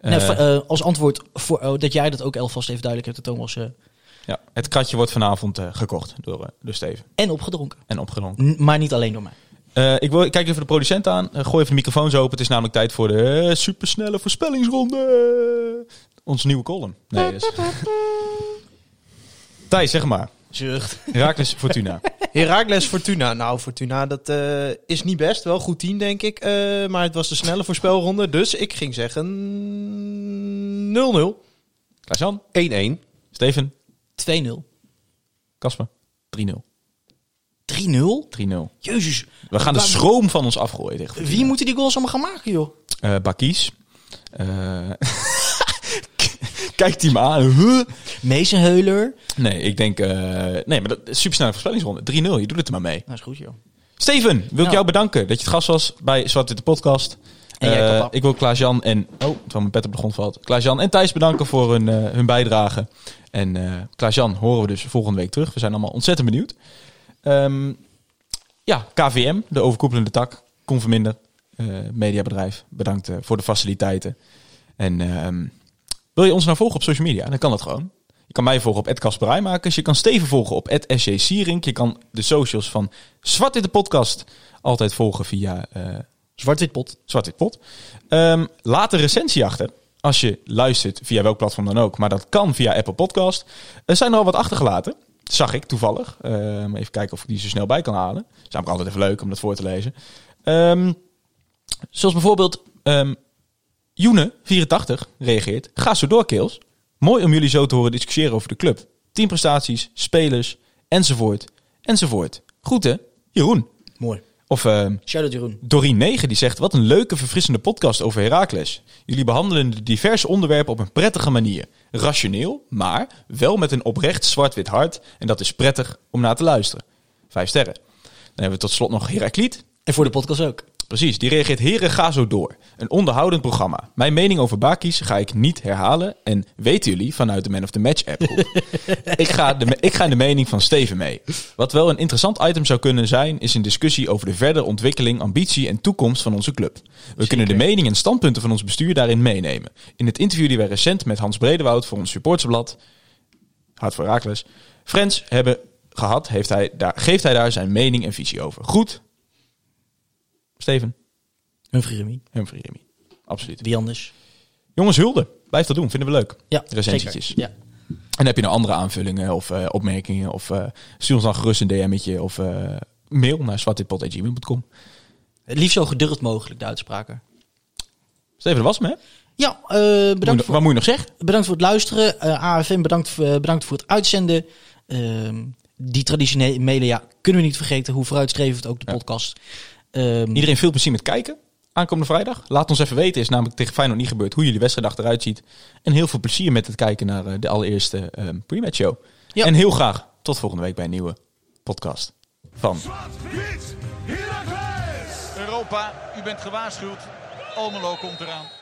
Eh, Nee, eh, als antwoord voor oh, dat jij dat ook alvast even duidelijk hebt, Thomas. eh, ja. Het kratje wordt vanavond eh, gekocht door, door Steven. en opgedronken. En opgedronken. N- maar niet alleen door mij. Eh, ik, wil, ik kijk even de producent aan. Gooi even de microfoons open. Het is namelijk tijd voor de supersnelle voorspellingsronde. Ons nieuwe column. Nee, dus. Thijs, zeg maar. Zucht. Herakles Fortuna. Heracles Fortuna. Nou, Fortuna, dat eh, is niet best. Wel goed team, denk ik. Eh, maar het was de snelle voorspelronde. Dus ik ging zeggen 0-0. Klaas-Jan, 1-1. Steven, 2-0. Kasper. 3-0. 3-0? 3-0. Jezus. We gaan de schroom van ons afgooien tegen. Wie moeten die goals allemaal gaan maken, joh? Eh Bakies. Eh, Kijk die maar aan. Huh? Meesenheuler. Nee, ik denk... eh, nee, maar dat is supersnelle voorspellingsronde. 3-0, je doet het er maar mee. Nou, is goed, joh. Steven, wil ik jou bedanken dat je het gast was bij Zwart Witte Podcast. Eh, ik wil Klaas-Jan en... Oh, terwijl mijn pet op de grond valt. Klaas-Jan en Thijs bedanken voor hun, eh, hun bijdrage. En eh Klaas-Jan horen we dus volgende week terug. We zijn allemaal ontzettend benieuwd. Ehm, ja, KVM, de overkoepelende tak. Converminder, mediabedrijf. Bedankt voor de faciliteiten. En ehm, wil je ons nou volgen op social media? Dan kan dat gewoon. Je kan mij volgen op @kasperijmakers. Je kan Steven volgen op @sjsierink. Je kan de socials van Zwart in de podcast altijd volgen via eh Zwart-wit pot. Zwart Pot. Ehm, laat een recensie achter. Als je luistert via welk platform dan ook. Maar dat kan via Apple Podcast. Er zijn er al wat achtergelaten. Zag ik toevallig. Ehm, even kijken of ik die zo snel bij kan halen. Het is namelijk altijd even leuk om dat voor te lezen. Ehm, zoals bijvoorbeeld Joene84 reageert. Ga zo door, Keels. Mooi om jullie zo te horen discussiëren over de club. Teamprestaties, spelers, enzovoort, enzovoort. Groeten, Jeroen. Mooi. Of eh Shout-out Jeroen. Doreen 9 die zegt: Wat een leuke, verfrissende podcast over Heracles. Jullie behandelen de diverse onderwerpen op een prettige manier. Rationeel, maar wel met een oprecht zwart-wit hart. En dat is prettig om naar te luisteren. Vijf sterren. Dan hebben we tot slot nog Herakliet. En voor de podcast ook. Precies, die reageert: Heren, ga zo door. Een onderhoudend programma. Mijn mening over Bakis ga ik niet herhalen. En weten jullie vanuit de Man of the Match app. ik, ga de, ik ga in de mening van Steven mee. Wat wel een interessant item zou kunnen zijn, is een discussie over de verdere ontwikkeling, ambitie en toekomst van onze club. We kunnen de mening en standpunten van ons bestuur daarin meenemen. In het interview die wij recent met Hans Bredewoud voor ons supportersblad, Hart voor Raakles, Friends hebben gehad, heeft hij daar, geeft hij daar zijn mening en visie over. Goed, Steven, Humphrey Remy. Humphrey Remy. Absoluut. Wie anders? Jongens, hulde. Blijf dat doen, vinden we leuk. Ja, Recensietjes. zeker. Ja. En heb je nou andere aanvullingen of eh, opmerkingen? Of eh, stuur ons dan gerust een DM'tje of eh, mail naar zwartwitpot.gmail.com. Het liefst zo gedurfd mogelijk, de uitspraken. Steven, dat was hem, hè? Ja, Moet bedankt, voor, Wat moet je nog zeggen? bedankt voor het luisteren. AFM, bedankt, voor- bedankt voor het uitzenden. Ehm, die traditionele ja, kunnen we niet vergeten, hoe vooruitstrevend ook de Ja. podcast. Ehm, Iedereen veel plezier met kijken. Aankomende vrijdag. Laat ons even weten, is namelijk tegen Feyenoord niet gebeurd, hoe jullie wedstrijddag eruit ziet. En heel veel plezier met het kijken naar eh, de allereerste ehm pre-match show. Ja. En heel graag tot volgende week bij een nieuwe podcast van. Europa, u bent gewaarschuwd. Almelo komt eraan.